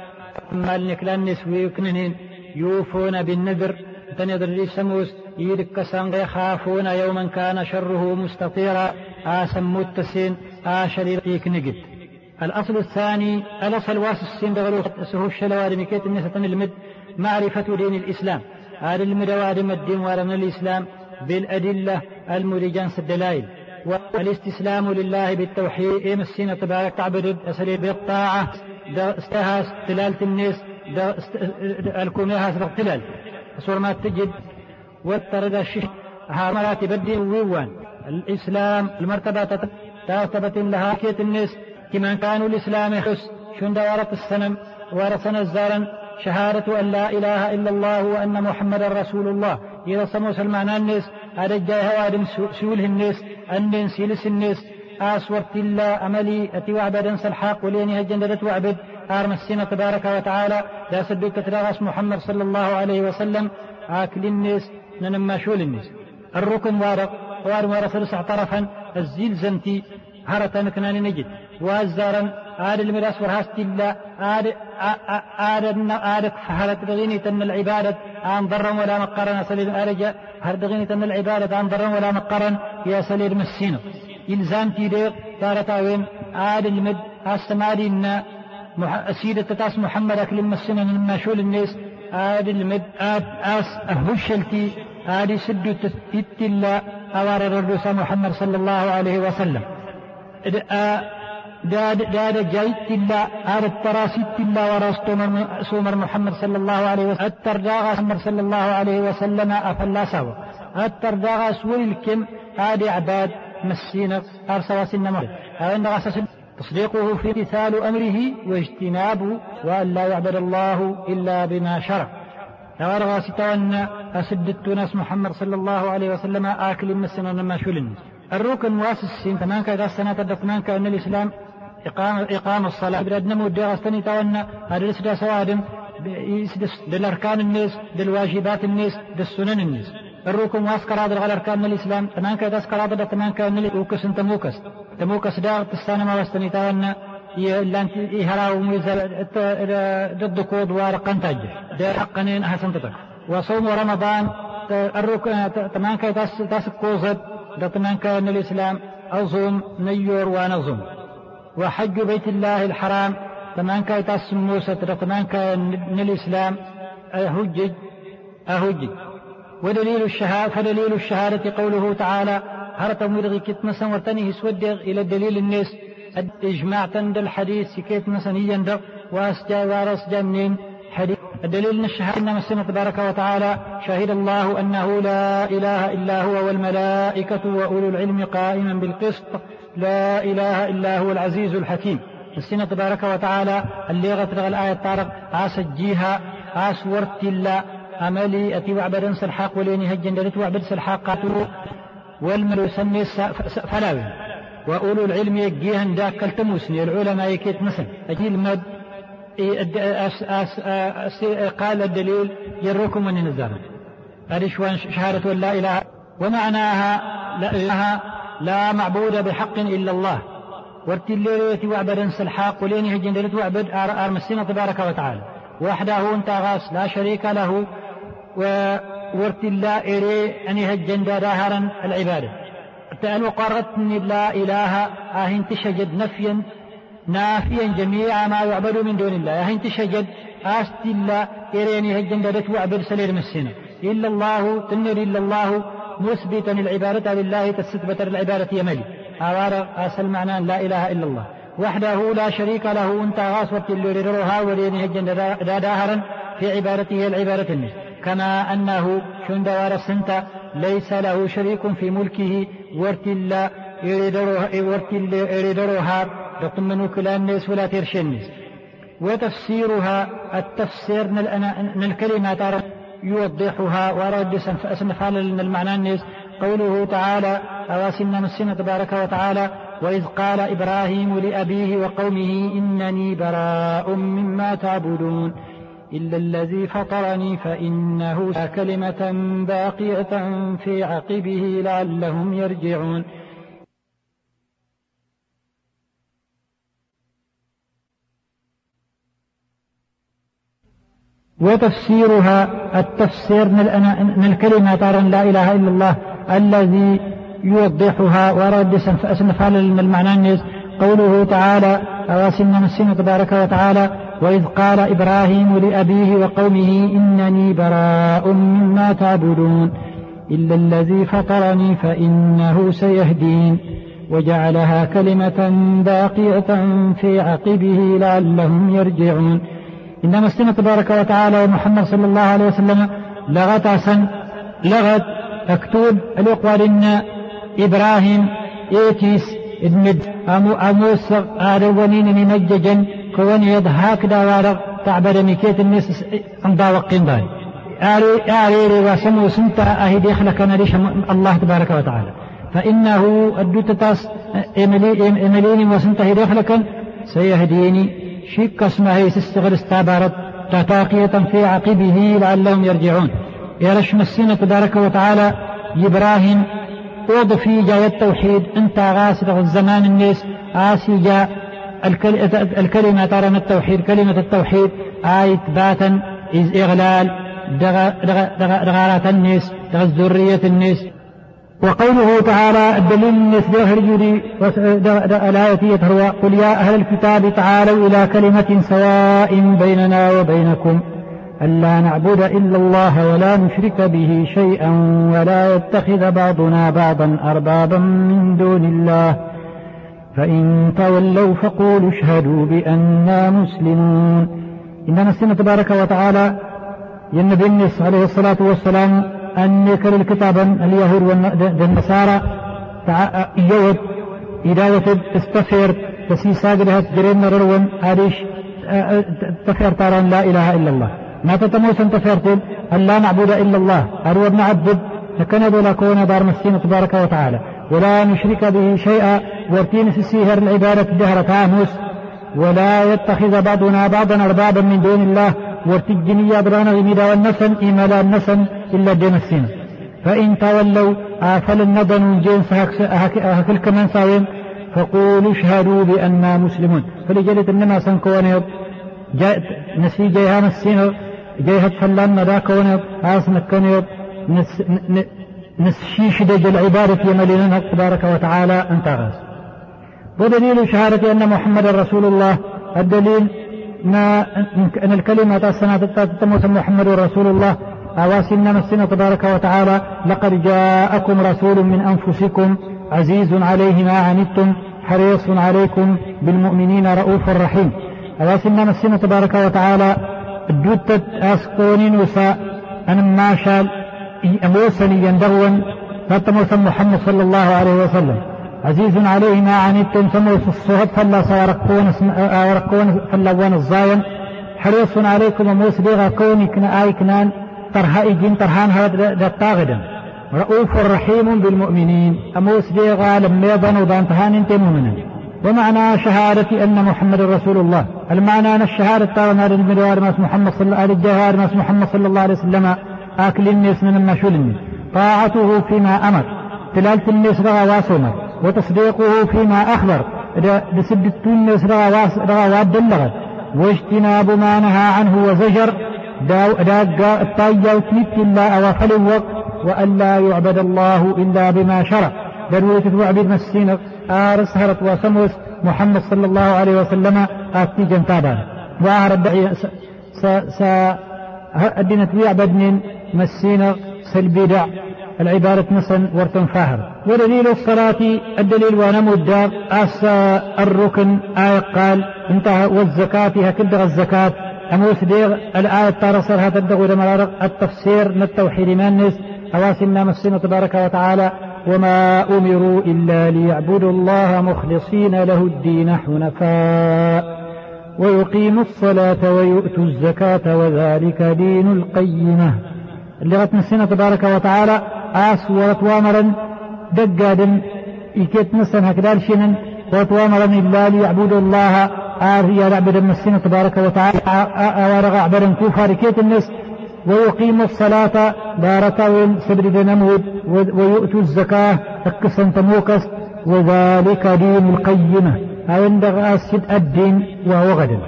ما النكلان نسوي وكننين يوفون بالنذر. تنظر لي سموس يدكسان يخافون يوما كان شره مستطيرا. آسم متسين آشريق نقد الأصل الثاني الأصل واسسين بغلو سهو الشلوار مكيت النسة المد معرفة دين الإسلام. هذا المدوادم الدين ورم الإسلام. بالأدلة المرجان الدلائل والإستسلام لله بالتوحيد إيم السنة تبارك تعبد أسلي بالطاعة استهاس تلالة الناس الكوميها سبق تلال. صور ما تجد. والترد الشيش ها مراتب الدين ويوان الإسلام المرتبة تثبت لها كيت الناس كما كانوا الإسلام يحس شند ورط السنم ورثنا الزارا شهادة أن لا إله إلا الله وأن محمد رسول الله. إذا سمو سلمان الناس أرجع هوادم سوله الناس أن سيلس الناس أسورت الله أملي أتي وعبدا سلحاق وليني هجندت وعبد. أرم السنة تبارك وتعالى. لا سدو تتراغس محمد صلى الله عليه وسلم. آكل الناس ننما شول الناس الركن وارق وارم ورث طرفا الزيل زنتي هرتا مكنان نجد. وازارا آد المراس ورهاست الله آد آد آد هرت دغيني تن العبادة آن ضرا ولا مقرن سليل أرجع هر دغيني تن العبادة آن ضرا ولا مقرن يا سليل مسينو. إلزام تيدير تارتا وين آد المد استماري إن سيدة تاس محمد أكلم مسنا من مشول الناس آد المد آد آس أهشلتي آد سدو تتلا أوار الرسول محمد صلى الله عليه وسلم. تراسيت الله وراس سومر محمد صلى الله عليه وسلم. الترداغ محمد صلى الله عليه وسلم أفلا سوا. الترداغ سول الكم هذه عباد مسينا أرسوا سنة محمد. أن غسس تصديقه في امتثال أمره واجتنابه وأن لا يعبد الله إلا بما شرع. أرغى ستوان أسدت ناس محمد صلى الله عليه وسلم آكل مسنا ما شلن الركن واسس كمان كذا سنة كمان كأن الإسلام إقامة الصلاة. برد نمو دغستني تونا هذا لسدا سوادم للأركان الناس للواجبات الناس للسنن الناس. الركن واسكر هذا على أركان الإسلام. كمان كذا اسكر هذا كمان كأن الأوكس تموكس تموكس دا تستانا ما واستني تونا لأن يهراو ميزا ضد كود وارقان تاج ده حقنين أحسن تتك وصوم رمضان الركن تمان كذا تاس كوزد. ده تمان كأن الإسلام. أصوم نيور ونظم وحج بيت الله الحرام تمان كاي تاس موسى تمان كاي من الإسلام أهجج أهجج ودليل الشهادة فدليل الشهادة قوله تعالى هرت مرغي كت مثلا ورتني سودغ إلى دليل الناس. إجماع تند الحديث كيف مثلا يندر وأسجى وارسجى منين؟ حديث. الدليل ان الشهادة إنما السنة تبارك وتعالى شهد الله أنه لا إله إلا هو والملائكة وأولو العلم قائما بالقسط. لا إله إلا هو العزيز الحكيم. السنة تبارك وتعالى اللي غترغ الآية طارق عاس الجيها عاس ورت الله أملي أتي وعبدا سلحاق وليني هجن دلت وعبد سلحاق قاتلو والمر يسمي فلاوي. وأولو العلم يجيها داك التموسني العلماء يكيت مثل. أجي المد قال الدليل يركم من النزار. هذه شهادة لا إله ومعناها لا إله لا معبود بحق إلا الله. وارتليت وعبد سلحاق ولين هجن وعبد أرمسين تبارك وتعالى. وحده انت غاس لا شريك له وارتلا إري أن يهجن داهرا العبادة. تألو قرتني لا إله أهن تشجد نفيا نافيا جميع ما يعبد من دون الله. أهن تشجد أست الله إريني هجن دادت وعبد إلا الله تنر إلا الله مثبتا العبادة لله تستبت العبادة يملي أوار أسل معنى لا إله إلا الله. وحده لا شريك له. أنت غاصوة اللي ولين هجن داهرا في عبادته العبادة النس كما أنه شندوار السنت ليس له شريك في ملكه. ورتلا يريدروها رقم كلام الناس ولا ترشي الناس وتفسيرها التفسير من الكلمات يوضحها ورد سنفعل لنا المعنى الناس. قوله تعالى أواسمنا مسنا تبارك وتعالى؟ وإذ قال إبراهيم لأبيه وقومه إنني براء مما تعبدون. إلا الذي فطرني فإنه كلمة باقية في عقبه لعلهم يرجعون. وتفسيرها التفسير من الكلمة ترى لا إله إلا الله الذي يوضحها ورد سنفعل المعنى الناس قوله تعالى أواسم مسين تبارك وتعالى وإذ قال إبراهيم لأبيه وقومه إنني براء مما تعبدون إلا الذي فطرني فإنه سيهدين. وجعلها كلمة باقية في عقبه لعلهم يرجعون. إنما السنة تبارك وتعالى ومحمد صلى الله عليه وسلم لغت عسن لغت أكتوب الأقوال إن إبراهيم إيتيس إدمد أمو أموس آرونين نمججا كون يضحاك داوارق تعبر ميكيت الناس عمدا وقين باي. آري آري وسمو سنتا أهدي خلق نريش الله تبارك وتعالى. فإنه الدوتتاس إمليني وسنتا هدي خلقا سيهديني. شك اسمه سستغل استعبارت تتاقية في عقبه لعلهم يرجعون. يرش مسينة تبارك وتعالى إبراهيم في جاء التوحيد أنت غاسر الزمان الناس آسي جاء الكلمة ترى التوحيد كلمة التوحيد آية باتا إز إغلال دغارات الناس ذرية الناس وقوله تعالى الدليل الجودي الآية يتروى قل يا أهل الكتاب تعالوا إلى كلمة سواء بيننا وبينكم ألا نعبد إلا الله ولا نشرك به شيئا ولا يتخذ بعضنا بعضا أربابا من دون الله فإن تولوا فقولوا اشهدوا بأننا مسلمون. إنما السنة تبارك وتعالى النبي النس عليه الصلاة والسلام أن يكل الكتاب اليهود والنصارى. يود إداوة استفير تسيساق لها تجرين رلون هذه تفير تاران لا إله إلا الله. ما تتموسن تفيرتين أن لا نعبد إلا الله. أروا نعبد فكند ولا كون دار مسين تبارك وتعالى. ولا نشرك به شيئا ورتين سيهر العبادة جهر تاموس. ولا يتخذ بعضنا بعضا أربابا من دون الله. ورتجني أبرانا غميدا والنسن إيمالا النسن. إلا السين فإن تولوا آفل الندن جنس هكل كمان ساوين فقولوا اشهدوا بأننا مسلمون. فلجلت إنما سنكون جاء نسي جيها مسينه جيهت فلان مدا كون آس نكون نس نسشيش دج العبادة يملينا تبارك وتعالى أنت غاز ودليل شهادة أن محمد رسول الله. الدليل ما أن الكلمة السنة تتموس محمد رسول الله. أواسنا مسنا تبارك وتعالى لقد جاءكم رسول من أنفسكم عزيز عليه ما عنتم حريص عليكم بالمؤمنين رؤوف رحيم. أواسنا مسنا تبارك وتعالى دوتت أسقونين وسا أن ما شال أموسني يندغون فتموسا محمد صلى الله عليه وسلم. عزيز عليه ما عنتم سموس الصهد فلا سيرقون ورقون فلوان الزاين. حريص عليكم وموس بيغا كوني كنا آي كنان ترها إجين ترهان هذا الطاغدا رؤوف رحيم بالمؤمنين. أموس بيغا لما يظنوا دانتهان انت مؤمنين ومعنى شهادة أن محمد رسول الله. المعنى أن الشهادة تارنا للمدوار ماس محمد صلى الله عليه الجهار ماس محمد صلى الله عليه وسلم آكل الناس من المشول. طاعته فيما أمر. تلالة الناس رغى واسمر وتصديقه فيما أخبر. بسد الناس رغى واد واجتناب ما نهى عنه وزجر. داق الطايا وتنت إلا أوافل الوقت وأن لا يعبد الله إلا بما شرع. ضرورة تعبد مسينك آرس هرت وسموس محمد صلى الله عليه وسلم آتي جنتابا وأهرب س س أدينت من مسينا سلبيدع العبارة نسن ورتن فاهر ودليل الصلاة الدليل ونمو الدار. أس الركن آية قال انتهى والزكاة هكذا الزكاة أموس ديغ الآية تارسر هذا الدغور التفسير من التوحيد من أواسمنا مسنا تبارك وتعالى وما أمروا إلا ليعبدوا الله مخلصين له الدين حنفاء ويقيموا الصلاة ويؤتوا الزكاة وذلك دين القيمة. غت نسينا تبارك وتعالى آس ورتوامرا دقادا إكيت نسن هكذا شنن ورتوامرا إلا ليعبدوا الله آر يا لعبد النسينا تبارك وتعالى أورغ عبدا كوفا ركيت النس ويقيم الصلاة باركاون سبر نمود ويؤتوا الزكاة اكسن تموكس وذلك دين القيمة. عند غاسد الدين وهو غدا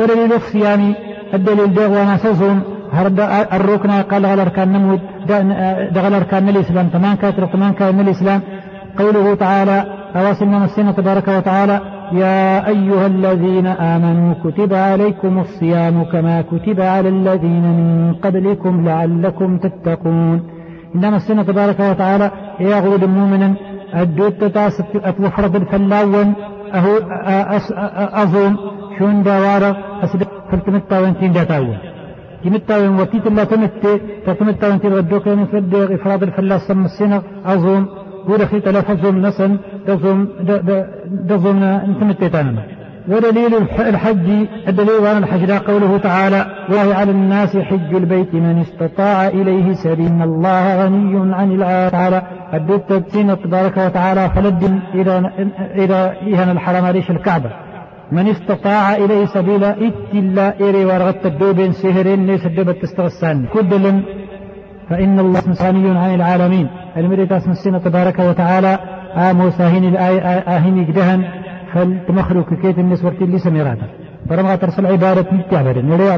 ودليل الصيام الدليل ده وأنا سوزهم هرد الركن قال غلر كان نمود دغلر كان الإسلام. تمان كاتر تمان كان الإسلام؟ قوله تعالى أواصلنا مسنا تبارك وتعالى يا أيها الذين آمنوا كتب عليكم الصيام كما كتب على الذين من قبلكم لعلكم تتقون. إنما السنة تبارك وتعالى يا غود المؤمن الدود تتاس أتوفرد الفلاون أهو أظن شون دوارة أسد فلتمتا وانتين داتاون تمتا وتيت الله تمت تتمتا وانتين ردوك ينفرد إفراد الفلا سم السنة أظن ودخلت لفظهم نسن دظم دظم انتمت تانما ودليل الحج الدليل على الحج قوله تعالى وهي على الناس حج البيت من استطاع إليه سبيل إن الله غني عن العالم تعالى الدت تبسين تبارك وتعالى فلد إلى إلى إهن الحرم ريش الكعبة. من استطاع إليه سبيلا إلا إيري ورغت الدوبين سهرين ليس الدوبة تستغسان كدل فإن الله غني عن العالمين. المريد اسم السنة تبارك وتعالى. آموس آهين آهين جدهن. فالتمخلوك كيت النسوة اللي سميراتا فرما ترسل عبادة متعبدا نري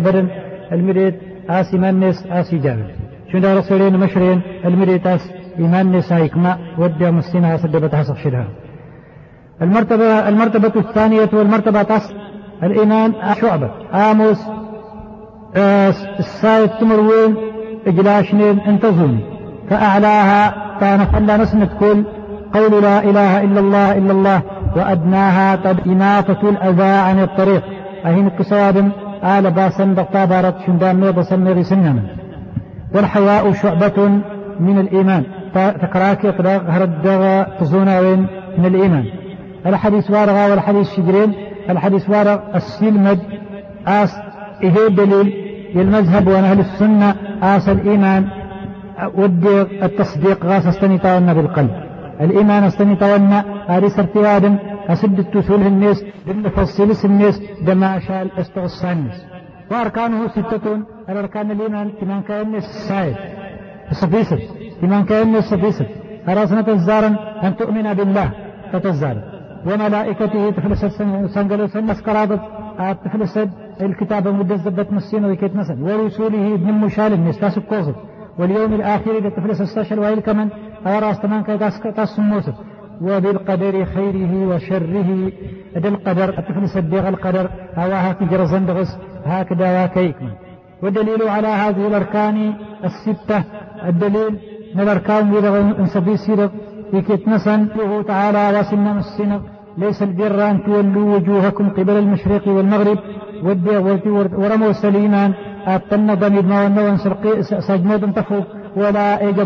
المريد آس إيمان نس آس جابر شون دار رسولين مشرين. المريد آس إيمان نس هايكما ودي مسينا سدبت هسق شدها. المرتبة المرتبة الثانية والمرتبة تاس. الإيمان شعبة. آموس السايد تمروين. إجلاشنين انتظوني فأعلاها كان فلا نسمة كل قول لا إله إلا الله إلا الله وأدناها قد إماطة الأذى عن الطريق. أهين قصاد آل باسن بارت شندان ميض سمير سنما والحياء شعبة من الإيمان. تكراك يطلق هردغ تزوناوين من الإيمان. الحديث وارغا والحديث شجرين. الحديث وارغ السلمد آس إيه دليل للمذهب ونهل السنة آس الإيمان ودي التصديق غاس استنطاونا بالقلب. الإيمان استنطاونا أريس ارتيادا أسد التثول الناس بالفصيل الناس دما شال أستغصى الناس وأركانه ستة الأركان الإيمان كمان كان السائد الصفيسة كمان كان الصفيسة أراسنا تزارا أن تؤمن بالله تتزار. وملائكته تفلس سنجلو سنس قرابة تفلس الكتاب مدزبت مسين ويكيت مثلا ورسوله ابن مشال الناس تاسب كوزب واليوم الآخر إذا تفلس الساشل وإل كمن أوراس تمان كي تاسم وبالقدر خيره وشره إذا القدر تفلس الدغ القدر أواها تجر زندغس هكذا وكيكمن والدليل على هذه الأركان الستة الدليل من الأركان إذا انسبي في نسن له تعالى وسنم السنق ليس البر أن تولوا وجوهكم قبل المشرق والمغرب ورموا سليمان أتن ضمير ما ونوان سجمود تفوق ولا إيجا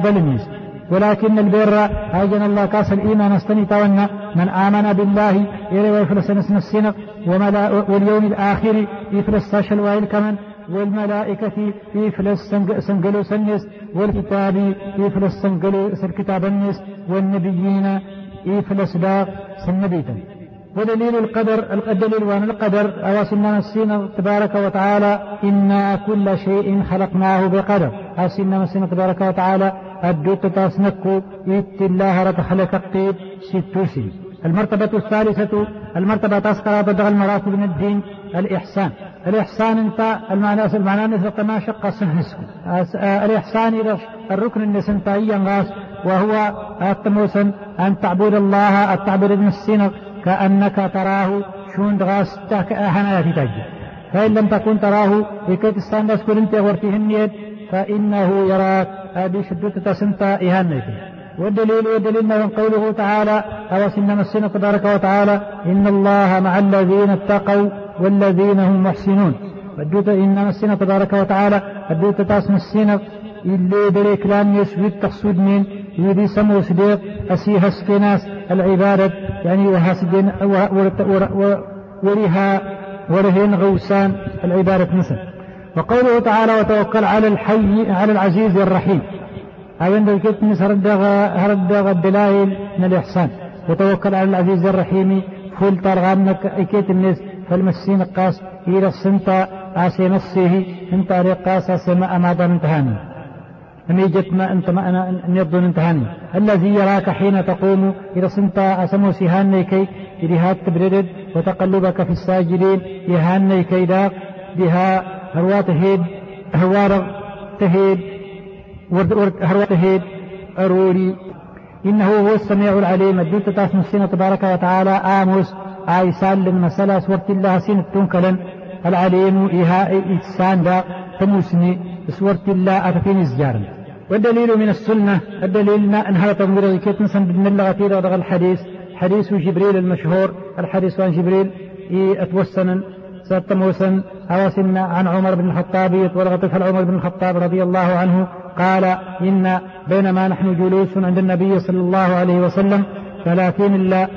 ولكن البر أجن الله كاس الإيمان استني تونا من آمن بالله إلي ويفلس نسن السنق واليوم الآخر يفلس ساشل وائل كمان والملائكة يفلس سنقلو سنس والكتاب يفلس سنقلو الكتاب النس والنبيين يفلس داغ سنبيتا. ودليل القدر الدليل وأن القدر أواسنا نسينا تبارك وتعالى إنا كل شيء خلقناه بقدر. أواسنا نسينا تبارك وتعالى الدوت تاسنكو إت الله رد خلق الطيب ستوسي المرتبة الثالثة المرتبة تسقى بدغ المراتب من الدين الإحسان. الإحسان انت المعنى المعنى نسبة ما شق سهسكو الإحسان إلى الركن النسنتائي غاس وهو التموسن أن تعبد الله التعبد ابن السنغ كأنك تراه شون دغاس تاك أهنا تجي فإن لم تكن تراه لكي تستندس كل انت ورتهن فإنه يراك هذه شدة تسنتا إهانك والدليل والدليل من قوله تعالى أو سنما السنة تبارك وتعالى إن الله مع الذين اتقوا والذين هم محسنون. ودوت إنما السنة تبارك وتعالى ودوت تاسم السنة اللي بريك لأن يسوي التقصد من يدي سمو صديق أسيها سكيناس العبادة. يعني وهاسدين ورها ورهين غوسان العبادة مثل وقوله تعالى وتوكل على الحي على العزيز الرحيم. أين ذلك هردغ الدلائل من الإحسان. وتوكل على العزيز الرحيم. فل ترغامك إكيت الناس. فالمسين قاس إلى السنتا آسي مسيه انت قاس آسي ما أمادا انتهاني نميجت ما أنت ما أنا أن يبدو انتهاني. الذي يراك حين تقوم إذا صنت أسمو سيهاني كي إذا هات تبردد وتقلبك في الساجدين يهاني كي داق بها هروا تهيد هوارغ تهيد ورد ورد هروا تهيد أروري. إنه هو السميع العليم. الدوت تاس مسينة تبارك وتعالى. آموس آيسان للمسألة سورة الله سين تنكلا العليم إيها إتسان دا تموسني. سورة الله أتفين إزجارا والدليل من السنة الدليل ما أنها تنظر نسن بدن الله الحديث حديث جبريل المشهور الحديث عن جبريل أتوسنا ستموسن أوسن عن عمر بن الخطاب ورغت عمر بن الخطاب رضي الله عنه قال إن بينما نحن جلوس عند النبي صلى الله عليه وسلم ثلاثين إلا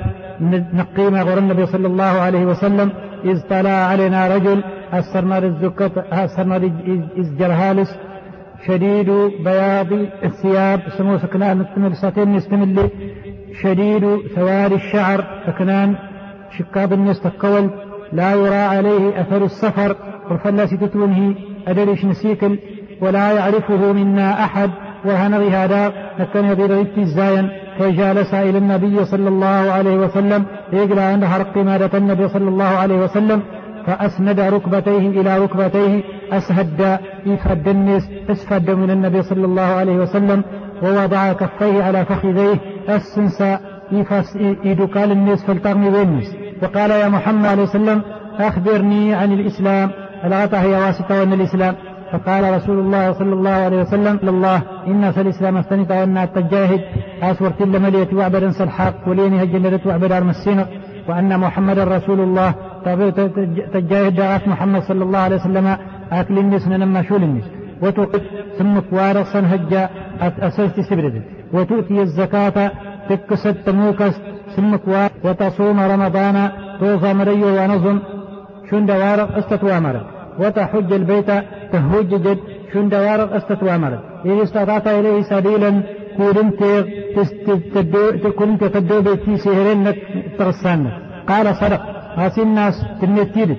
نقيم غور النبي صلى الله عليه وسلم إذ طلع علينا رجل أسرنا الزكة أسرنا إزجرهالس شديد بياض الثياب سمو سكنان ساتين نستمل شديد ثوار الشعر سكنان شكاب الناس تقول لا يرى عليه أثر السفر. الناس تتونه أدريش نسيكل ولا يعرفه منا أحد. وهنغي هذا لكن يضير الزاين فجالس إلى النبي صلى الله عليه وسلم. يقرأ عند حرق مادة النبي صلى الله عليه وسلم. فأسند ركبتيه إلى ركبتيه أسهد يفد الناس أسفد من النبي صلى الله عليه وسلم ووضع كفيه على فخذيه السنسى يدكال الناس فالتغني بالناس وقال يا محمد عليه وسلم أخبرني عن الإسلام الغطى هي واسطة وأن الإسلام؟ فقال رسول الله صلى الله عليه وسلم الله إن الإسلام استنت وأن التجاهد أسور تل ملية وعبد سلحاق ولينها الجنة وعبد المسينة وأن محمد رسول الله تجاهد دعات محمد صلى الله عليه وسلم أكل النس من مشول النس وتقف ثم وارصا هجا أسست سبرد. وتؤتي الزكاة تكسد تموكس ثم وتصوم رمضان توصى مري ونظم شند وارق استتوامر وتحج البيت تهججد شند وارق استتوامر إذا استطعت إليه سبيلا كورنت كورنت تدو بيتي سهرين تغسان قال صدق. هاسي الناس تنتيد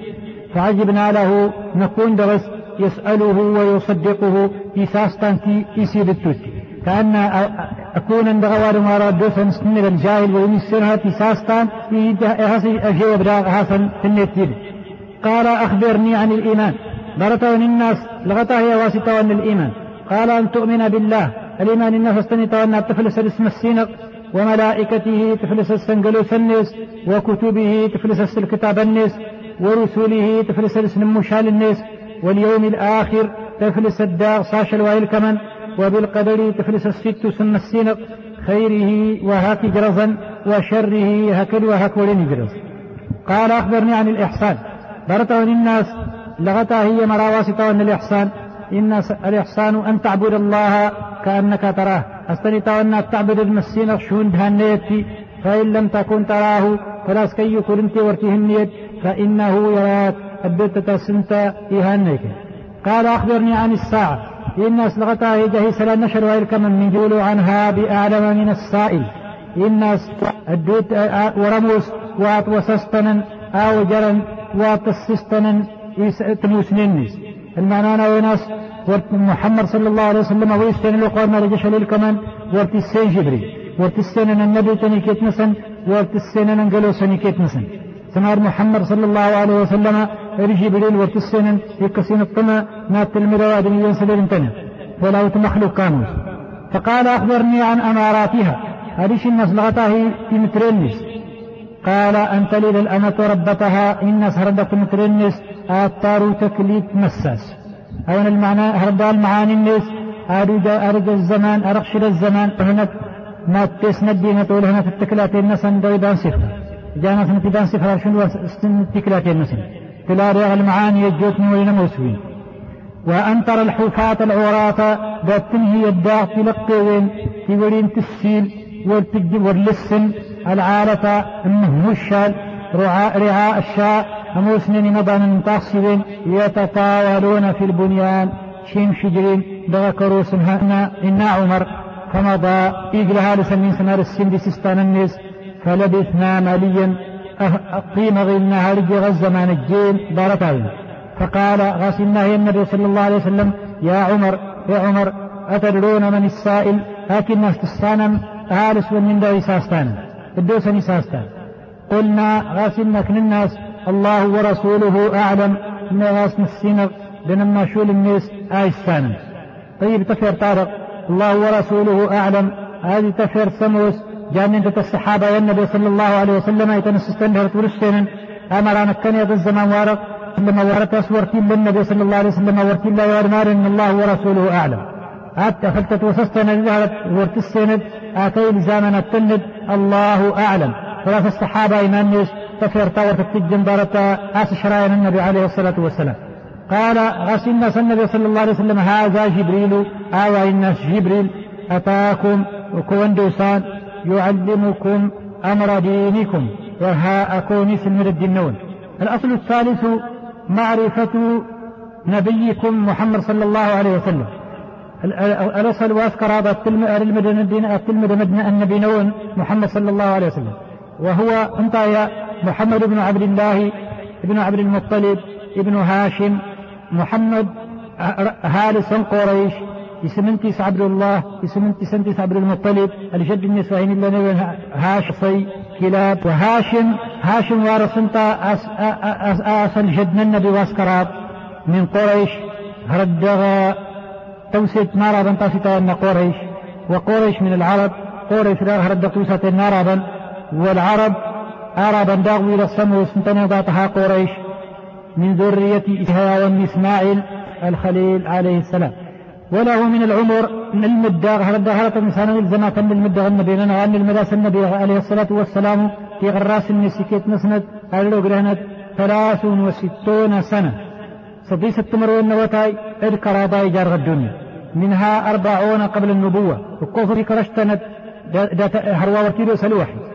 فعجبنا له نكون درس يسأله ويصدقه في ساستان في يسير التوتي كأن أكون عند غوار ما دوسا سن الجاهل ويمسرها في ساستان في أجيب هاسا تنتيد قال أخبرني عن الإيمان. برتا الناس لغتا هي واسطة الإيمان. قال أن تؤمن بالله. الإيمان الناس استنت أن تفلس الاسم السينق وملائكته تفلس السنقلوس الناس وكتبه تفلس الكتاب الناس ورسله تفلس الاسم المشال الناس واليوم الآخر تفلس الدار صاش الوائل كمن وبالقدر تفلس الست سن السينق خيره وهاك جرزا وشره هكذا وهك ولن جرز قال أخبرني عن الإحسان. برتا الناس لغتا هي مراواسطة أن الإحسان. إن الإحسان أن تعبد الله كأنك تراه. أستني أن تعبد المسين شون دهنيتي فإن لم تكن تراه فلا سكي انت ورتهنيت فإنه يراك. أبدت تسنت إهانيك قال أخبرني عن الساعة. إن أسلغتها هي سلا نشر وإلكم من جول عنها بأعلم من السائل. إن الدوت ورموس وات وسستنا أو جرا وات السستنا أنا وناس محمد صلى الله عليه وسلم ويستن لقوم رجش للكمان ورت السين جبري ورت السين النبي تنيكيت نسن ورت السين ننقلو سنيكيت نسن. سمار محمد صلى الله عليه وسلم رجي جبريل ورت السين يكسين الطمع نات المروا دنيا سبيل انتنا ولا مخلوق كانوس فقال أخبرني عن أماراتها. هذه الناس لغتها في مترينيس. قال أن تلد الأمة ربتها إن سردت مترينيس. آتار تكليف مساس. هون المعنى هربال معاني الناس. أريد أريد الزمان أرخشد الزمان. هنا ما تسند دينا تقول هنا في التكلاتين نسن دويدان صفر. جانا سنتدان صفر شنو سن التكلاتين نسن تلاري المعاني يجوتني ولنا موسوين وأن ترى الحفاة العراة باتنهي الداع تلقين تورين تسيل والتجب واللسن. العارة المهمشال رعاء رعاء الشاء. أموسنين مضان تاخسبين يتطاولون في البنيان. شين شجرين بغكروا سنهنا إنا عمر فمضى إجلها لسنين سنار السند سستان الناس فلبثنا ماليا. قيم غيرنا هرج غزمان الجيل دارتين فقال غاسلنا يا النبي صلى الله عليه وسلم يا عمر يا عمر أتدرون من السائل؟ لكن استستانا هالس من دعي ساستان الدوسني ساستان. قلنا غاسلنا كن الناس الله ورسوله أعلم. من غاس السنغ بنما شول الناس آي سانا طيب تفير طارق. الله ورسوله أعلم. هذه تفير سموس. جان انت الصحابة والنبي صلى الله عليه وسلم. يتنسستن أمر أنا كان يد الزمان وارق. لما ورت أسورتين للنبي صلى الله عليه وسلم. ورتين لا يورمار إن الله ورسوله أعلم. حتى فلتت وسستنا ذهبت ورت السند آتي لزامنا التند الله أعلم. ثلاث الصحابة إيمان تفير تاور تتجن دارت آس شرايا النبي عليه الصلاة والسلام. قال غسلنا النبي صلى الله عليه وسلم هذا جبريل آوى الناس جبريل أتاكم كوندوسان يعلمكم أمر دينكم وها أكوني سلم الدينون الأصل الثالث معرفة نبيكم محمد صلى الله عليه وسلم. الأصل وأذكر هذا التلمذ النبي نون محمد صلى الله عليه وسلم. وهو أنت يا محمد بن عبد الله بن عبد المطلب ابن هاشم محمد هالس قريش يسمنتي عبد الله يسمنتي سنتي عبد المطلب الجد النسوين اللي هاشصي كلاب وهاشم هاشم وارث انت اصل جدنا النبي واسكراب من قريش هردغا توسيت نارا تاسيتا قريش وقريش من العرب قريش لا هرد توسة نارا والعرب إلى السمو سنتنا ذاتها قريش من ذرية إسحاق إسماعيل الخليل عليه السلام. وله من العمر من المدة هرد هرت إنسان الزمان من المدة غن بيننا وأن المداس النبي؟ عليه الصلاة والسلام في غراس النسيكيت مسند قالوا قرهنت ثلاث وستون سنة. صدي ست مروين وتاي اذكر ضاي جار الدنيا. منها أربعون قبل النبوة. وكفر كرشتنت هروا ورتيلو سلوحي.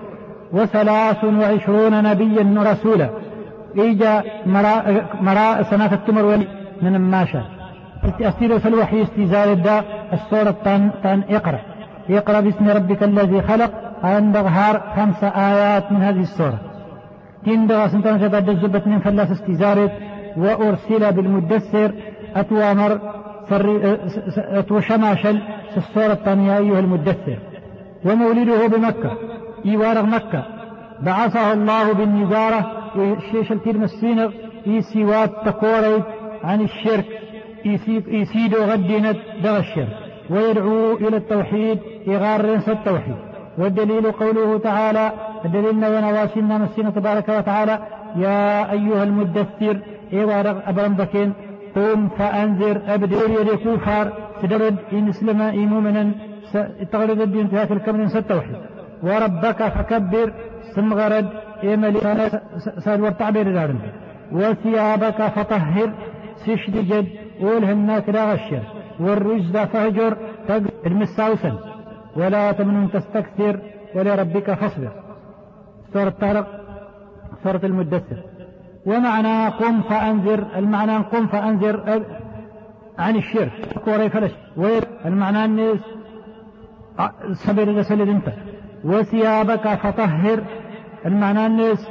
وثلاث وعشرون نبيا ورسولا إيجا مراء, مراء سنة التمر من الماشا أستير في الوحي استزال الداء السورة تان, تان إقرأ. إقرأ باسم ربك الذي خلق عند ظهار خمس آيات من هذه السورة تندغ سنتان شباد الزبة من فلاس استزارت وأرسل بالمدثر أتوامر أتو شماشل في السورة الثانية أيها المدثر. ومولده بمكة. إيوار مكة. بعثه الله بالنزارة الشيش الترمسينغ يسيوات تقوريت عن الشرك. يسيد غدنت دغ الشرك. ويدعو إلى التوحيد إغار التوحيد. والدليل قوله تعالى الدليل ونواسنا مسينا تبارك وتعالى يا أيها المدثر إيوار أبرم بكين قوم فأنذر أبدور يدي كوفار سدرد إن إسلم إن مؤمنا تغرد الدين في هذا الكمن التوحيد. وربك فكبر سمغرد إيمالي سال والتعبير دارن وثيابك فطهر سشد جد ولهن كلا غشر. والرجز فهجر المساوسا ولا تمنن تستكثر ولربك فاصبر. سورة طارق سورة المدثر. ومعنى قم فأنذر المعنى قم فأنذر عن الشرك. وري فلش المعنى الناس صبر سلد أنت. وثيابك فطهر. المعنى الناس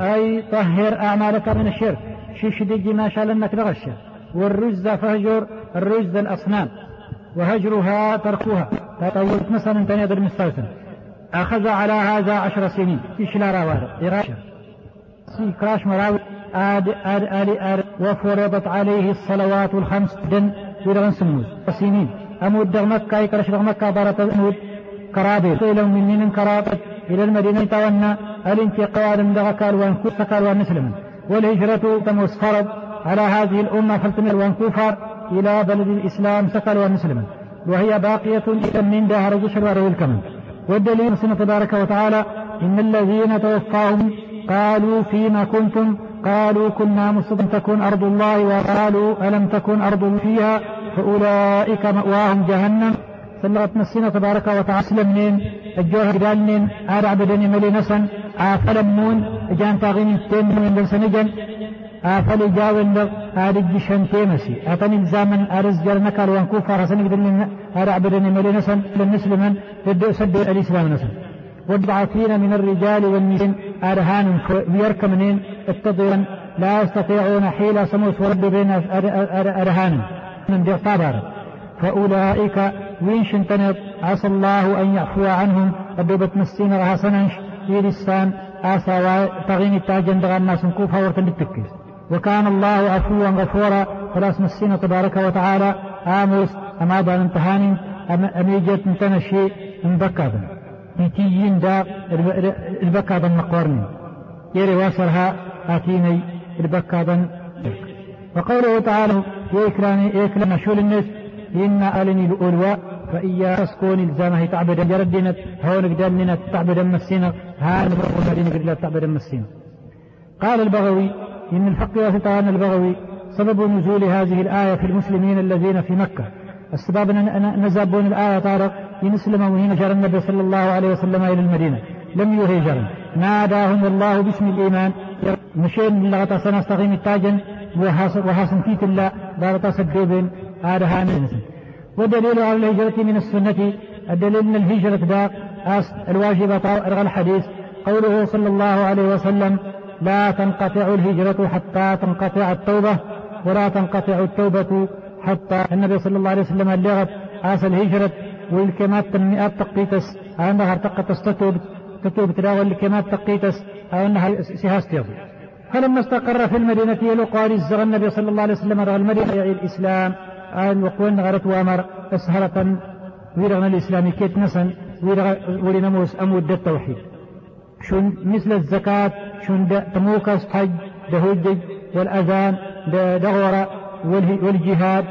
أي طهر أعمالك من الشرك. شيش دجي ما شاء لأنك تغشى والرجز فهجر الرجز الأصنام. وهجرها تركها تطولت مثلا تنادر مستوسن أخذ على هذا عشر سنين. في شلا راوار؟ إراشة كراش مراوي. آد آد آد آد. وفرضت عليه الصلوات الخمس. دن. في سموز سنين. أمود مكة يكرش مكة بارة أمود كرابي. إلى من كرابت إلى المدينة تونا الانتقال من دغكال وانكوف؟ سكال ونسلم والهجرة تموس فرض على هذه الأمة فلتمر وانكوفر إلى بلد الإسلام سكال ونسلم وهي باقية من دهر جشر وروي الكمن والدليل سنة تبارك وتعالى إن الذين توفاهم قالوا فيما كنتم؟ قالوا كنا مستضعفين تكن أرض الله وقالوا ألم تكن أرض فيها؟ فأولئك مأواهم جهنم. سلغت نسينا تبارك وتعالى. سلمنين الجوهر قالنين آر عبدني ملي نسن آفلمون جان تاغين تين من دلسنجن آفل جاون لغ آر الجشن تيمسي. آتني الزامن آرز جرنك الوان كوفا رسن قدن آر عبدني ملي نسن. للنسلمن تدو سد الإسلام نسن. والضعفين من الرجال والنساء أرهان ويركمنين اتضيا لا يستطيعون حيلة سموس ورد بين أرهان. من دي فأولئك وين شنتنط عسى الله أن يعفو عنهم. قد مسين رها سننش. في لسان آسا تغين التاجن دغا الناس كوفا ورتن وكان الله عفوا غفورا. خلاص مسينا تبارك وتعالى. آموس. أما بان انتهاني أميجت انتنشي. انبكابا نتيجين دا. البكابا نقورني يري واصلها آتيني. البكابا وقوله تعالى. يكراني يكرم شول الناس. إن ألني الأولواء فإيا تسكون الزامه تعبد جردنا هون قدامنا تعبد مسينا. هان بغو قد لا تعبد مسينا. قال البغوي إن الحق تعالى البغوي سبب نزول هذه الآية في المسلمين الذين في مكة. السبب نزابون الآية طارق ينسلم وهنا جرى النبي صلى الله عليه وسلم إلى المدينة. لم يهجر ناداهم الله باسم الإيمان. مشين لغتا سنستغيم التاجن وحاسن فيت الله دارتا سدوبين هذا هاني ودليل على الهجرة من السنة الدليل أن الهجرة دا الواجبة أرغى الحديث. قوله صلى الله عليه وسلم لا تنقطع الهجرة حتى تنقطع التوبة ولا تنقطع التوبة حتى النبي صلى الله عليه وسلم اللغت آس الهجرة. والكمات تنمئات تقيتس أنها ارتقت تتوب تتوب تراغل الكمات تقيتس أنها سهاستيض فلما استقر في المدينة قال الزغ النبي صلى الله عليه وسلم رغى المدينة يعي الإسلام. آن وقوان غرت وامر أسهرة ويرغن الإسلام كيت نسن ولنموس أمود التوحيد. شون مثل الزكاة شون تموكس حج دهوجج والأذان دغورة والجهاد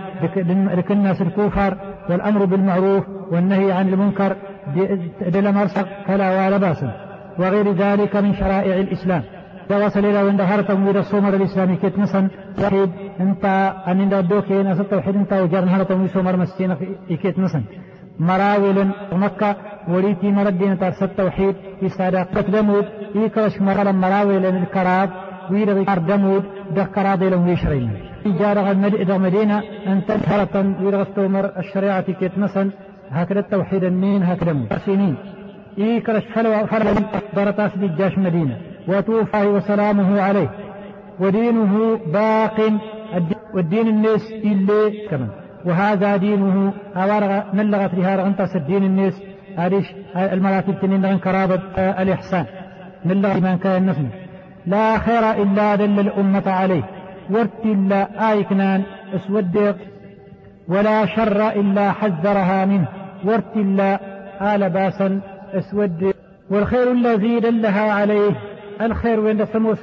لك الناس الكفر والأمر بالمعروف والنهي عن المنكر دل مرسق فلا ولا باس وغير ذلك من شرائع الإسلام. إلى وين دهرتم إلى الصومر الإسلامي كيت نسن وحيد انت أن انت دوكي ناس التوحيد انت وجر نهرتم يسومر مسكين في كيت نسن مراول مكة وليتي مردين ترس التوحيد في صداقة دمود يكرش مرلا مراول الكراب ويرغي دمود دكراد لهم يشرين جارغ المدينة أن تنهرة ويرغستومر الشريعة كيت نسن هكذا التوحيد النين هكذا سنين يكرش فلو فلو برتاس الجاش مدينة وتوفى وسلامه عليه. ودينه باق. والدين الناس اللي كمان. وهذا دينه أوارغ نلغت لها رغنتاس الدين الناس. هذه المراتب تنين رغن كرابة الإحسان. نلغ من كان نفسه. لا خير إلا دل الأمة عليه. ورت إلا آيكنان اسود ولا شر إلا حذرها منه. ورت إلا آل باسا اسود والخير الذي دلها عليه. الخير وين سموس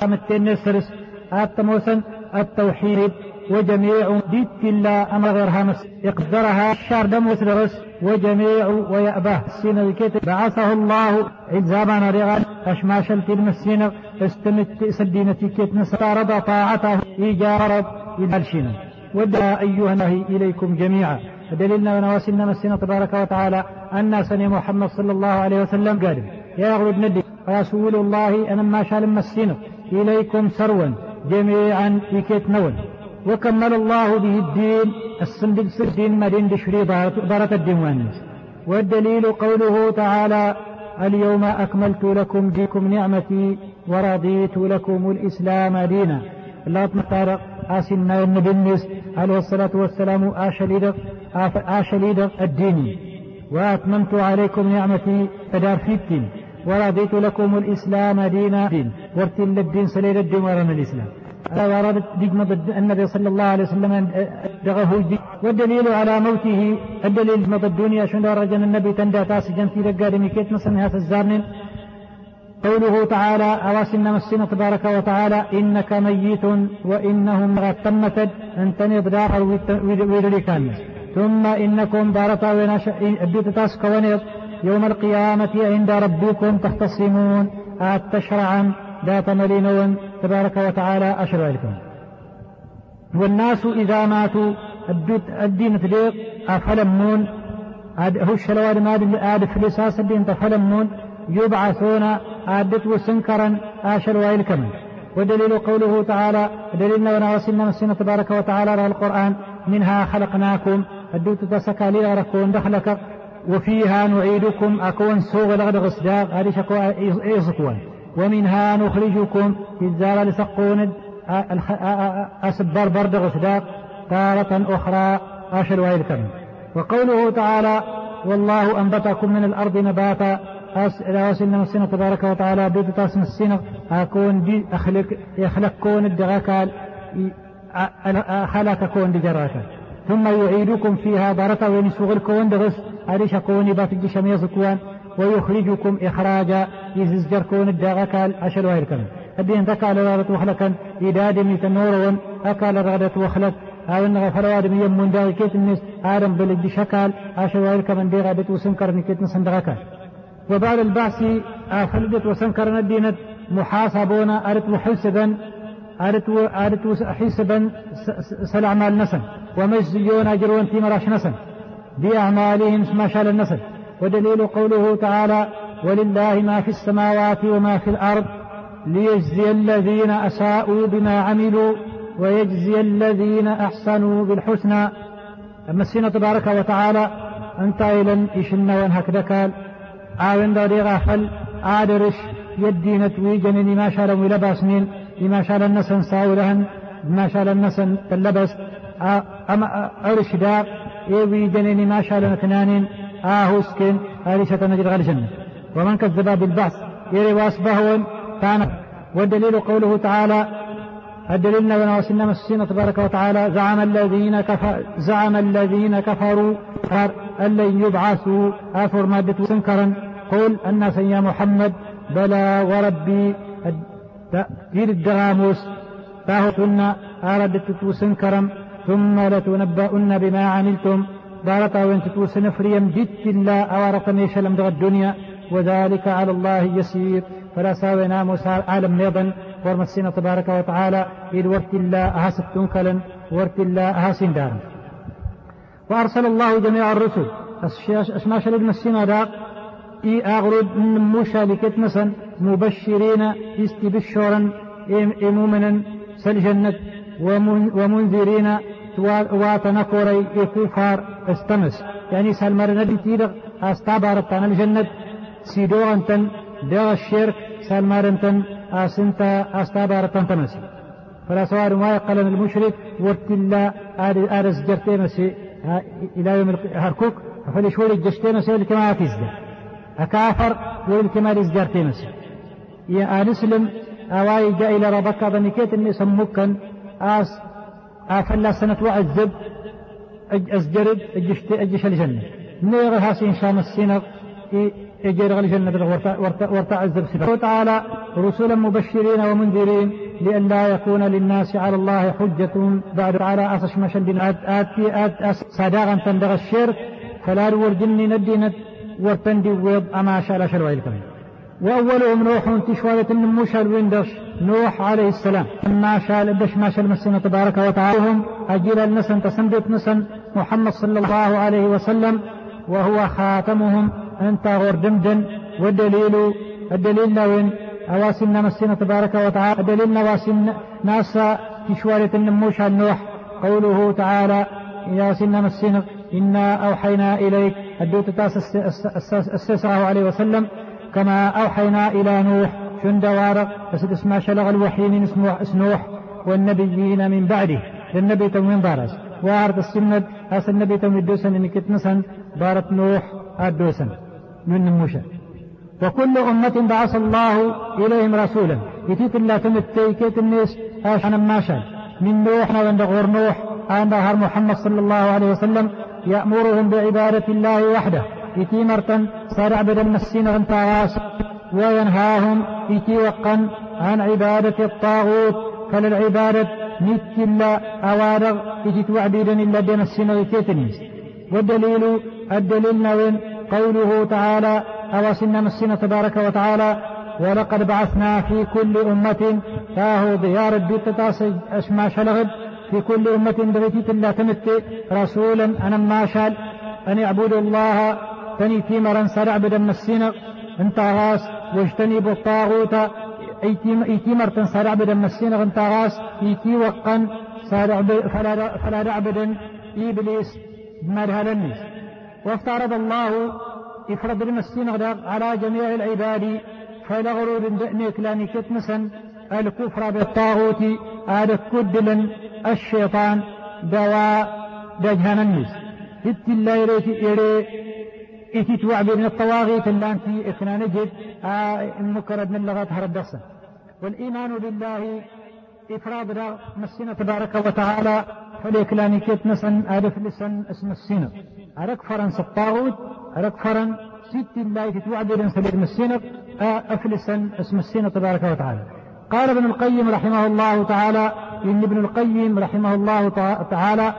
قامت السرس. التموسن التوحيد وجميع ديت الله أما غيرها مس. اقدرها الشار دم وسدرس وجميع ويأباه السين الكيت بعثه الله. عزابنا رغان أشماش التلمسين استمت سدينة كيت نستعرض طاعته. إيجارب إلى الشين ودعا أيها النهي إليكم جميعا. دليلنا ونواسلنا مسنا تبارك وتعالى. أن سني محمد صلى الله عليه وسلم قال يا ندي رسول الله أنا ما شال مسنا إليكم سروا جميعا في كيت نول وكمل الله به الدين السندل الدين مدين دشري بارة الدين والدليل قوله تعالى اليوم أكملت لكم ديكم نعمتي ورضيت لكم الإسلام دينا. الله مطارق آسنا النبي النس عليه الصلاة والسلام آشليد آشليد الدين. وأتممت عليكم نعمتي فدار في الدين ورضيت لكم الإسلام دينا. دين. وارتل الدين سليل الدين ورنا الإسلام. وردت دجمة النبي صلى الله عليه وسلم دغه والدليل على موته الدليل مضى الدنيا شنو رجل النبي تندى تاس جنتي دقادمي كيت نصنها الزارنين قوله تعالى أواسنا مسنا تبارك وتعالى إنك ميت وإنهم غتمتد أن تنض داخل ويدريكان ثم إنكم دارتا ونش أبيت تاس كونيض يوم القيامة عند ربكم تختصمون أتشرعا ذات ملينون تبارك وتعالى أشرع لكم والناس إذا ماتوا الدين تليق أفلمون. هو الشلوات ما آد فلساس الدين تفلمون. يبعثون آدت وسنكرا آشل وإلكم ودليل قوله تعالى دليلنا ونواسلنا مسنا تبارك وتعالى على القرآن منها خلقناكم. الدوت تسكى لي دخلك. وفيها نعيدكم أكون سوغ لغد غصداق هذه شكوى إيصكوان ومنها نخرجكم الزارة لسقون أسبر برد غسداق تارة أخرى أشل ويلكم وقوله تعالى والله أنبتكم من الأرض نباتا وسلنا السنة تبارك وتعالى بيت تاسم السنة أكون دي أخلق يخلق كون الدغاكال خلا تكون دجراتا ثم يعيدكم فيها بارتا وين سوغل كون دغس أريش كوني باتج شميز كوان. ويخرجكم إخراجا يزجر كون الداغكال أشل وير كمان الدين تكال رغدت وخلقا إداد من تنورون أكال رغدت وخلق. أو أن غفر آدم يمون داغي كيت الناس آدم بلد شكال. أشل وير كمان دي غدت وسنكر نكيت نسندغكال وبعد البعث أفلدت وسنكر ندينت. محاسبون أردت محسبا أردت حسبا سلعمال نسن. ومجزيون أجرون في مراش نسن بأعمالهم ما شال النسل. ودليل قوله تعالى ولله ما في السماوات وما في الأرض ليجزي الذين أساءوا بما عملوا ويجزي الذين أحسنوا بالحسنى. أما السنة تبارك وتعالى أنت إلى إشنا وانهك دكال آوين داري غافل آدرش يدينة ويجن ما شاء لهم لباسنين لما شاء النسن ساورهن ما شاء النسن تلبس أما أرش دار يوي جنين ما شاء لنتنانين آهوسكن آلشة نجد غالجنة ومن كذب بالبعث يري وأصبهون كان. والدليل قوله تعالى الدليل لنا وسنما السنة تبارك وتعالى زعم الذين كفر زعم الذين كفروا أن لن يبعثوا. آثر مادة سنكرا قل الناس يا محمد بلى وربي تأثير الدغاموس. فهو سنة أردت سنكرا ثم لتنبؤن بما عملتم. دارتا وين تتوسن فريم جدت الله أوارق ميشلم دغ الدنيا. وذلك على الله يسير. فلا ساوينا موسى عالم نيضا ورمسينا تبارك وتعالى. إذ ورت الله أهاسب تنكلا ورت الله أهاسين دارا وأرسل الله جميع الرسل. أشماش المسينا داق إي أغرد من موشى لكتنسا مبشرين استبشرا إمومنا سلجنة ومنذرين. واتنكوري كفار استمس يعني سلمر نبي تيرغ استابارتان الجنة سيدوغنتن دغ الشرك سلمرنتن اسنتا استابارتان تمس فلا سواء ما يقل المشرك ورتلا ارز جرتيمسي إلى يوم هركوك فليشول الجشتيمسي الكما تزدى أكافر والكما رزجرتيمسي يا أنسلم أواي جاء إلى ربك بنكيت إني سموكا آس آفلا وعذب أزجرد أجش الجنة نيغ هاسي إن شاء السنة يجير الجنة ورتا عذب سبحانه تعالى رسلا مبشرين ومنذرين لئلا يكون للناس على الله حجة بعد. تعالى أسش مشن آتي آت أس صداقا تندغ الشرك فلا ورجني ندينت ورتندي ويض أما شاء شلوى الكلام وأولهم نوح تشوالة النموش الويندوش نوح عليه السلام. ما شاء لدش ما شاء المسنة تبارك وتعالى. هم أجيل النسن تسندت نسن محمد صلى الله عليه وسلم وهو خاتمهم. أنت غور دمدن والدليل الدليل لوين أواسن مسنة تبارك وتعالى. الدليل نواسن ناسا تشوالة النموش النوح قوله تعالى يا سن مسنة إنا أوحينا إليك. الدوت السسعة عليه وسلم. كما أوحينا إلى نوح. شندوار بس اسمه شلغ الوحيين اسمه اسنوح والنبيين من بعده. للنبي من بارس وارد السند أس النبي توم الدوسن إن كتنسن بارت نوح الدوسن. من موشا وكل أمة بعث الله إليهم رسولا. يتيت الله تمتي كيت الناس. آشان ماشا من نوح وعند غور نوح. عند محمد صلى الله عليه وسلم. يأمرهم بعبادة الله وحده. إتي مرتا صار عبد المسين غنتاغاس وينهاهم إتي وقا عن عبادة الطاغوت فللعبادة نت إلا أوارغ إتي توعبيدا إلا دين السنة والدليل الدليل نوين قوله تعالى أوسن مسنا تبارك وتعالى ولقد بعثنا في كل أمة فاهو ضيار البيت تاسج أشما شلغد في كل أمة بغيتي لا تمت رسولا أنا ما شال أن يعبدوا الله تني تيمرا سرع بدم السنة انت غاس واجتنبوا الطاغوت ايتي مرتن سرع بدم السنة انت غاس ايتي وقا فلا فلا نعبد ابليس مرهلني وافترض الله افرض المسين على جميع العباد فلغرور دأنيك لاني كتمسا الكفر بالطاغوت هذا كدلا الشيطان دواء دجهن النس هت الله يري إتي توعبي من الطواغيت اللي أنت إثنان نجد آه مكرد من لغات هردسة والإيمان بالله إفراد مسينة تبارك وتعالى فليك لاني كيت نسن ألف لسن اسم السنة أرك فرن الطاغوت أرك فرن ست الله تتوعد سبيل السنة أفلسا اسم السنة تبارك وتعالى. قال ابن القيم رحمه الله تعالى إن ابن القيم رحمه الله تعالى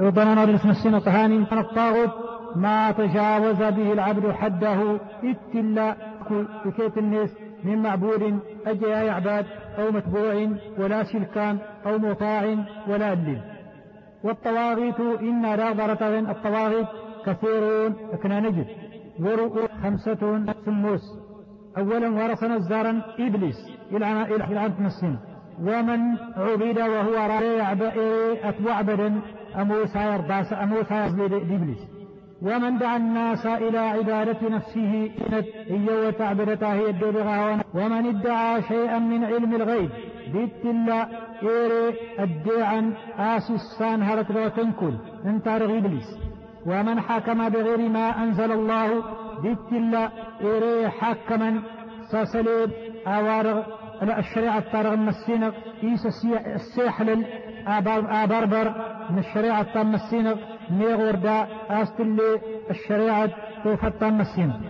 وضمن اسم السنة طهاني من الطاغوت ما تجاوز به العبد حده اتلا بكيت الناس من معبود أجي يا عباد أو متبوع ولا شلكان أو مطاع ولا أدل. والطواغيت إن ضرة الطواغيت كثيرون أكنا نجد. ورؤوا خمسة سموس. أولا ورثنا الزارا إبليس إلى إلى السن ومن عبد وهو رايع أتبع بدن أموسى يرضى أموسى إبليس ومن دعا الناس إلى عبادة نفسه وتعبدتها هي الدبغة ومن ادعى شيئا من علم الغيب بيت الله إيري الدعا آسسان هرك وتنكل انت إبليس. ومن حكم بغير ما أنزل الله بيت الله إيري حكما ساسليب أوارغ الشريعة الطارغ السينق إيس السيحلل أبربر من الشريعة تام السينق ميغور دا أستلي الشريعة توفت تام السينق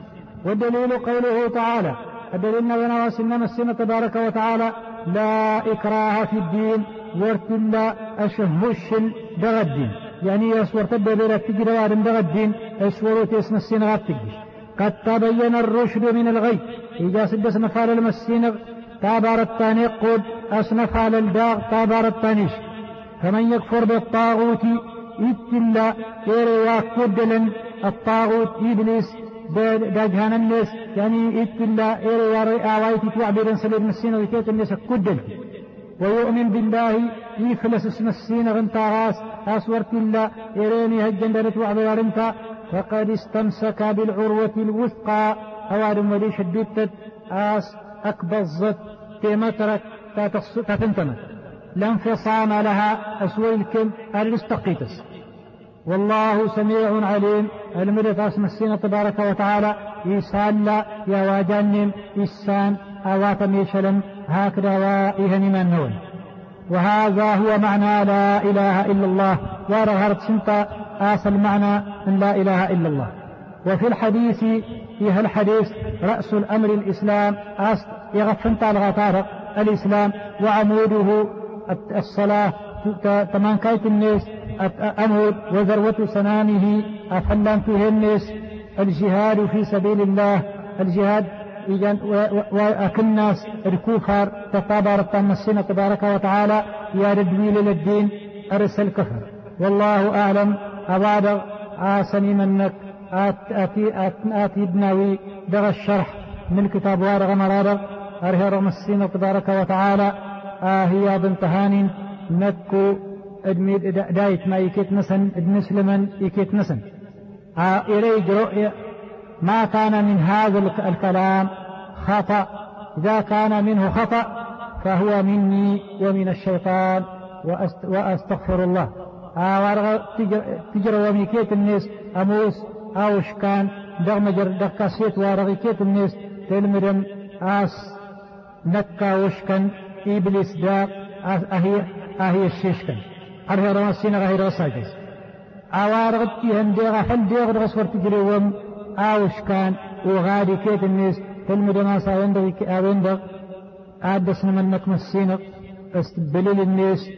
والدليل قوله تعالى الدليل نبينا وسننا السنة تبارك وتعالى لا إكراه في الدين ورتلا أشهش دغ الدين. يعني يسور تدبير تجي دوار دغ الدين أسورو تيسن السنة قد تبين الرشد من الغي. إذا سدس نفال المسينغ تابار الثاني قد أصنف على الداغ تابار الثانيش فمن يكفر بالطاغوت إتلا إيري كدلا الطاغوت إبليس داجهان الناس يعني إتلا ياري آوايتي توعبير سليم السين ويكيت الناس كدل ويؤمن بالله يفلس اسم السين غنتا أسورت الله إيريني هجن دلت وعبير فقد استمسك بالعروة الوثقى أوار ولي شددت آس أكبزت تمترك تتنتمت لا انفصام لها أسويلكم الاستقيتس والله سميع عليم المدت اسم السنة تبارك وتعالى إيسان لا يا واجنم إسان أوات ميشلم هكذا وإيهن من نون وهذا هو معنى لا إله إلا الله. ورهرت سنتا آس المعنى أن لا إله إلا الله. وفي الحديث فيها الحديث رأس الأمر الإسلام أس يغفنت الغطارق الإسلام وعموده الصلاة تمان كايت الناس أمود وذروة سنامه أفلان الناس الجهاد في سبيل الله الجهاد وأكناس الكفار تطابر السنة تبارك وتعالى. يا ردوي للدين أرسل كفر والله أعلم أبادغ آسني منك. آتي, آتي ابنوي دغ الشرح. من كتاب وارغ مرارغ أرهي رغم السنة تبارك وتعالى. آهي بنت هانين نكو دايت ما يكيت نسن ادمسلمن يكيت نسن. آه إلي ما كان من هذا الكلام خطأ. إذا كان منه خطأ فهو مني ومن الشيطان وأستغفر الله. آه تجر وميكيت الناس أموس أوش كان دغمجر دقاسيت وارغيكيت الناس تلمدم آس نكا وشكن. إبليس دا أهي أهي الشيشكن. أرهي رواسين غهي روساجس أوارغت إيهم ديغا فل ديغ رغسور تجريوم أوش كان وغادي كيت الناس تلمدم آسا وندغ أوندغ آدسنا منك مسينق استبلل الناس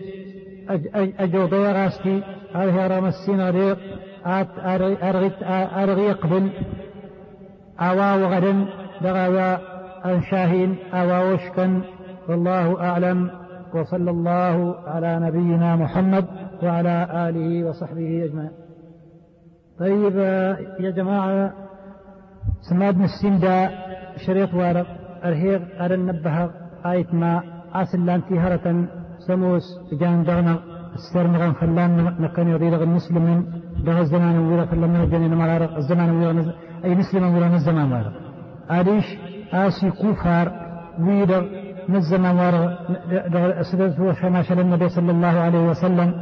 أجو ضيغاستي أرهي رمسين ريق أرغي يقبل أوا وغدا دغوا أنشاهين. أوا وشكا والله أعلم وصلى الله على نبينا محمد وعلى آله وصحبه أجمعين. طيب يا جماعة سماد السندا شريط وارق الهيغ أرن نبه آية ما أسل لانتي هرة سموس جان دغنا السر مغان فلان نكن يضيل المسلمين ده الزمان ويرا فلما الجنين مرارق الزمان ويرا أي مسلم ويرا الزمان ويرا أديش آسي كفار ويرا الزمان ويرا سدت وشما شل النبي صلى الله عليه وسلم.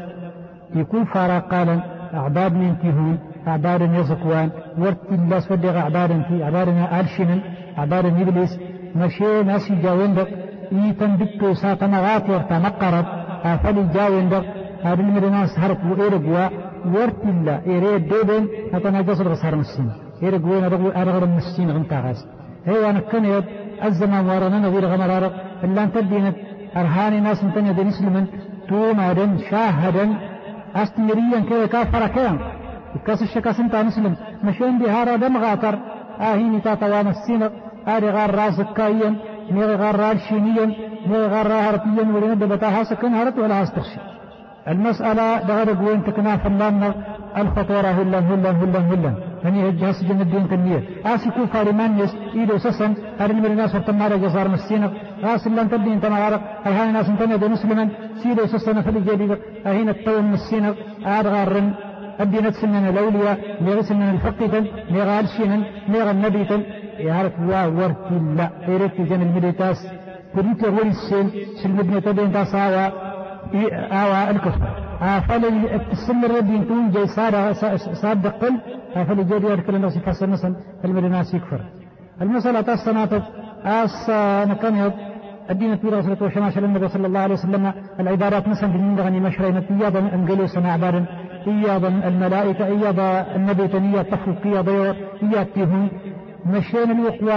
يكون فارا قال أعباد ينتهون أعباد يزكوان. ورت الله سودغ أعباد في أعباد ألشن أعباد إبليس. مشي ناسي جاوندك إيتن بكو ساتمغات ورتمقرب أفلي جاوين دق. هذا المدينة سهرت وإيرقوا ورتلا إيريد دوبين أتنا جسر بسهر مسين إيرقوا أرغر المسين غنتاغاز هي أنا كنيد الزمان ورانا نغير غمرار إلا أن تدين أرهاني ناس انتني دين اسلمن توما شاهدا أستمريا كذا كافر كيان كاس الشكاس انت مسلم. مشين بهارا دم غاتر. آهيني تاتوان السينة. آري غار راسك كايا ميغي غار رالشينيا ميغي غار راهرتيا ولين دبتاها سكن هرت ولا هستخشي المسألة دغرق وين تكنا فلان الخطورة هلا هلا هلا هلا هني هجها سجن الدين تنمية. آسي كو فارمان يس إيدو سسن هرن من الناس ورتمارا جزار مسينة غاس لن تدين تمارا هاي هاي ناس انتنى دي مسلما سيدو سسن فلي جديد أهين الطول مسينة آدغارن الدين سنن الأولياء. ميغ سنن الفقيتا ميغ الشينا ميغ النبيتا يعرف وا ورت لا إيرت جن المديتاس كريت ولي السن سلمبني تبين تاساوا آوا الكفر. فل السن الردين تون جاي صار صاد قل فل جدي يركل الناس فسر مثلا المديناس يكفر. المسألة السنة أس نكمل الدين في رسول الله وشما النبي صلى الله عليه وسلم العبارات مثلا من غني مشرين تيابا أنجلو سنا عبارا إيابا الملائكة إيابا النبي تنيا تفوق إيابا إيابتهم مشين الوقوى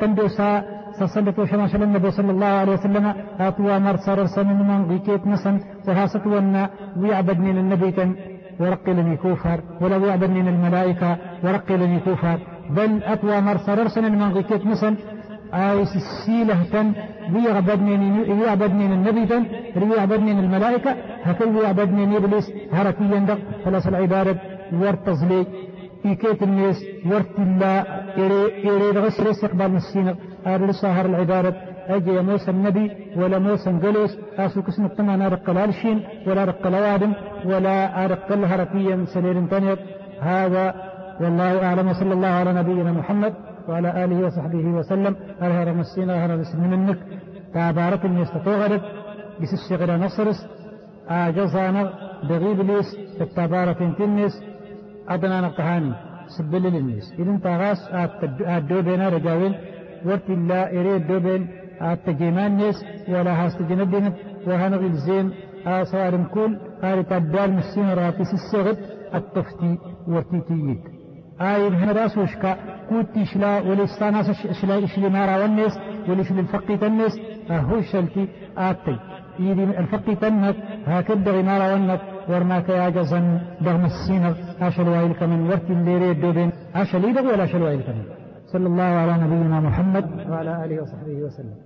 تندوسا سصلت وشما النبي صلى الله عليه وسلم. أطوى مرسى رسن من غيكيت نسن. وهاست ونا. ويعبدني النبي تن ورقلني كوفر ولو يعبدني الملائكة ورقلني كوفر بل أطوى مرسى رسن من غيكيت نسن. آيس السيلة تن ويعبدني ويعبدني النبي تن ويعبدني الملائكة هكذا ويعبدني إبليس هرتي يندق. فلس العبادة. ورتزلي في كيت الناس. ورت الله يريد غسر استقبال مسينة هذا سهر العبادة أجي موسى النبي ولا موسى جلوس أسو كسن الطمع رق الالشين ولا رق الوادم ولا رق الهرقية سليل تنير هذا والله أعلم صلى الله على نبينا محمد وعلى آله وصحبه وسلم أرهر مسينا أرهر مسلم منك تابارك المستطوغرت بس الشغل نصرس آجزانا بغيب ليس التبارك تنس أدنى نقهاني سبل للناس إذن تغاس أدو بينا رجاوين الله إريد دوبين التجيمان ناس ولا هاستجندين وهنغي الزين صارم كل آل تبدال مسين راتس السغد التفتي ورتيتيد آي هنا راس وشكا كوت شلا ولستاناس شلا شلا مارا والناس ولشل الفقي تنس هو شلتي آتي يدي الفقي تنك هكذا غمارا والنك ورناك يا جزن دغم السينر أشل وايلك من ورت الليري دوبين أشل يدغ ولا أشل وايلك من صلى الله على نبينا محمد وعلى آله وصحبه وسلم.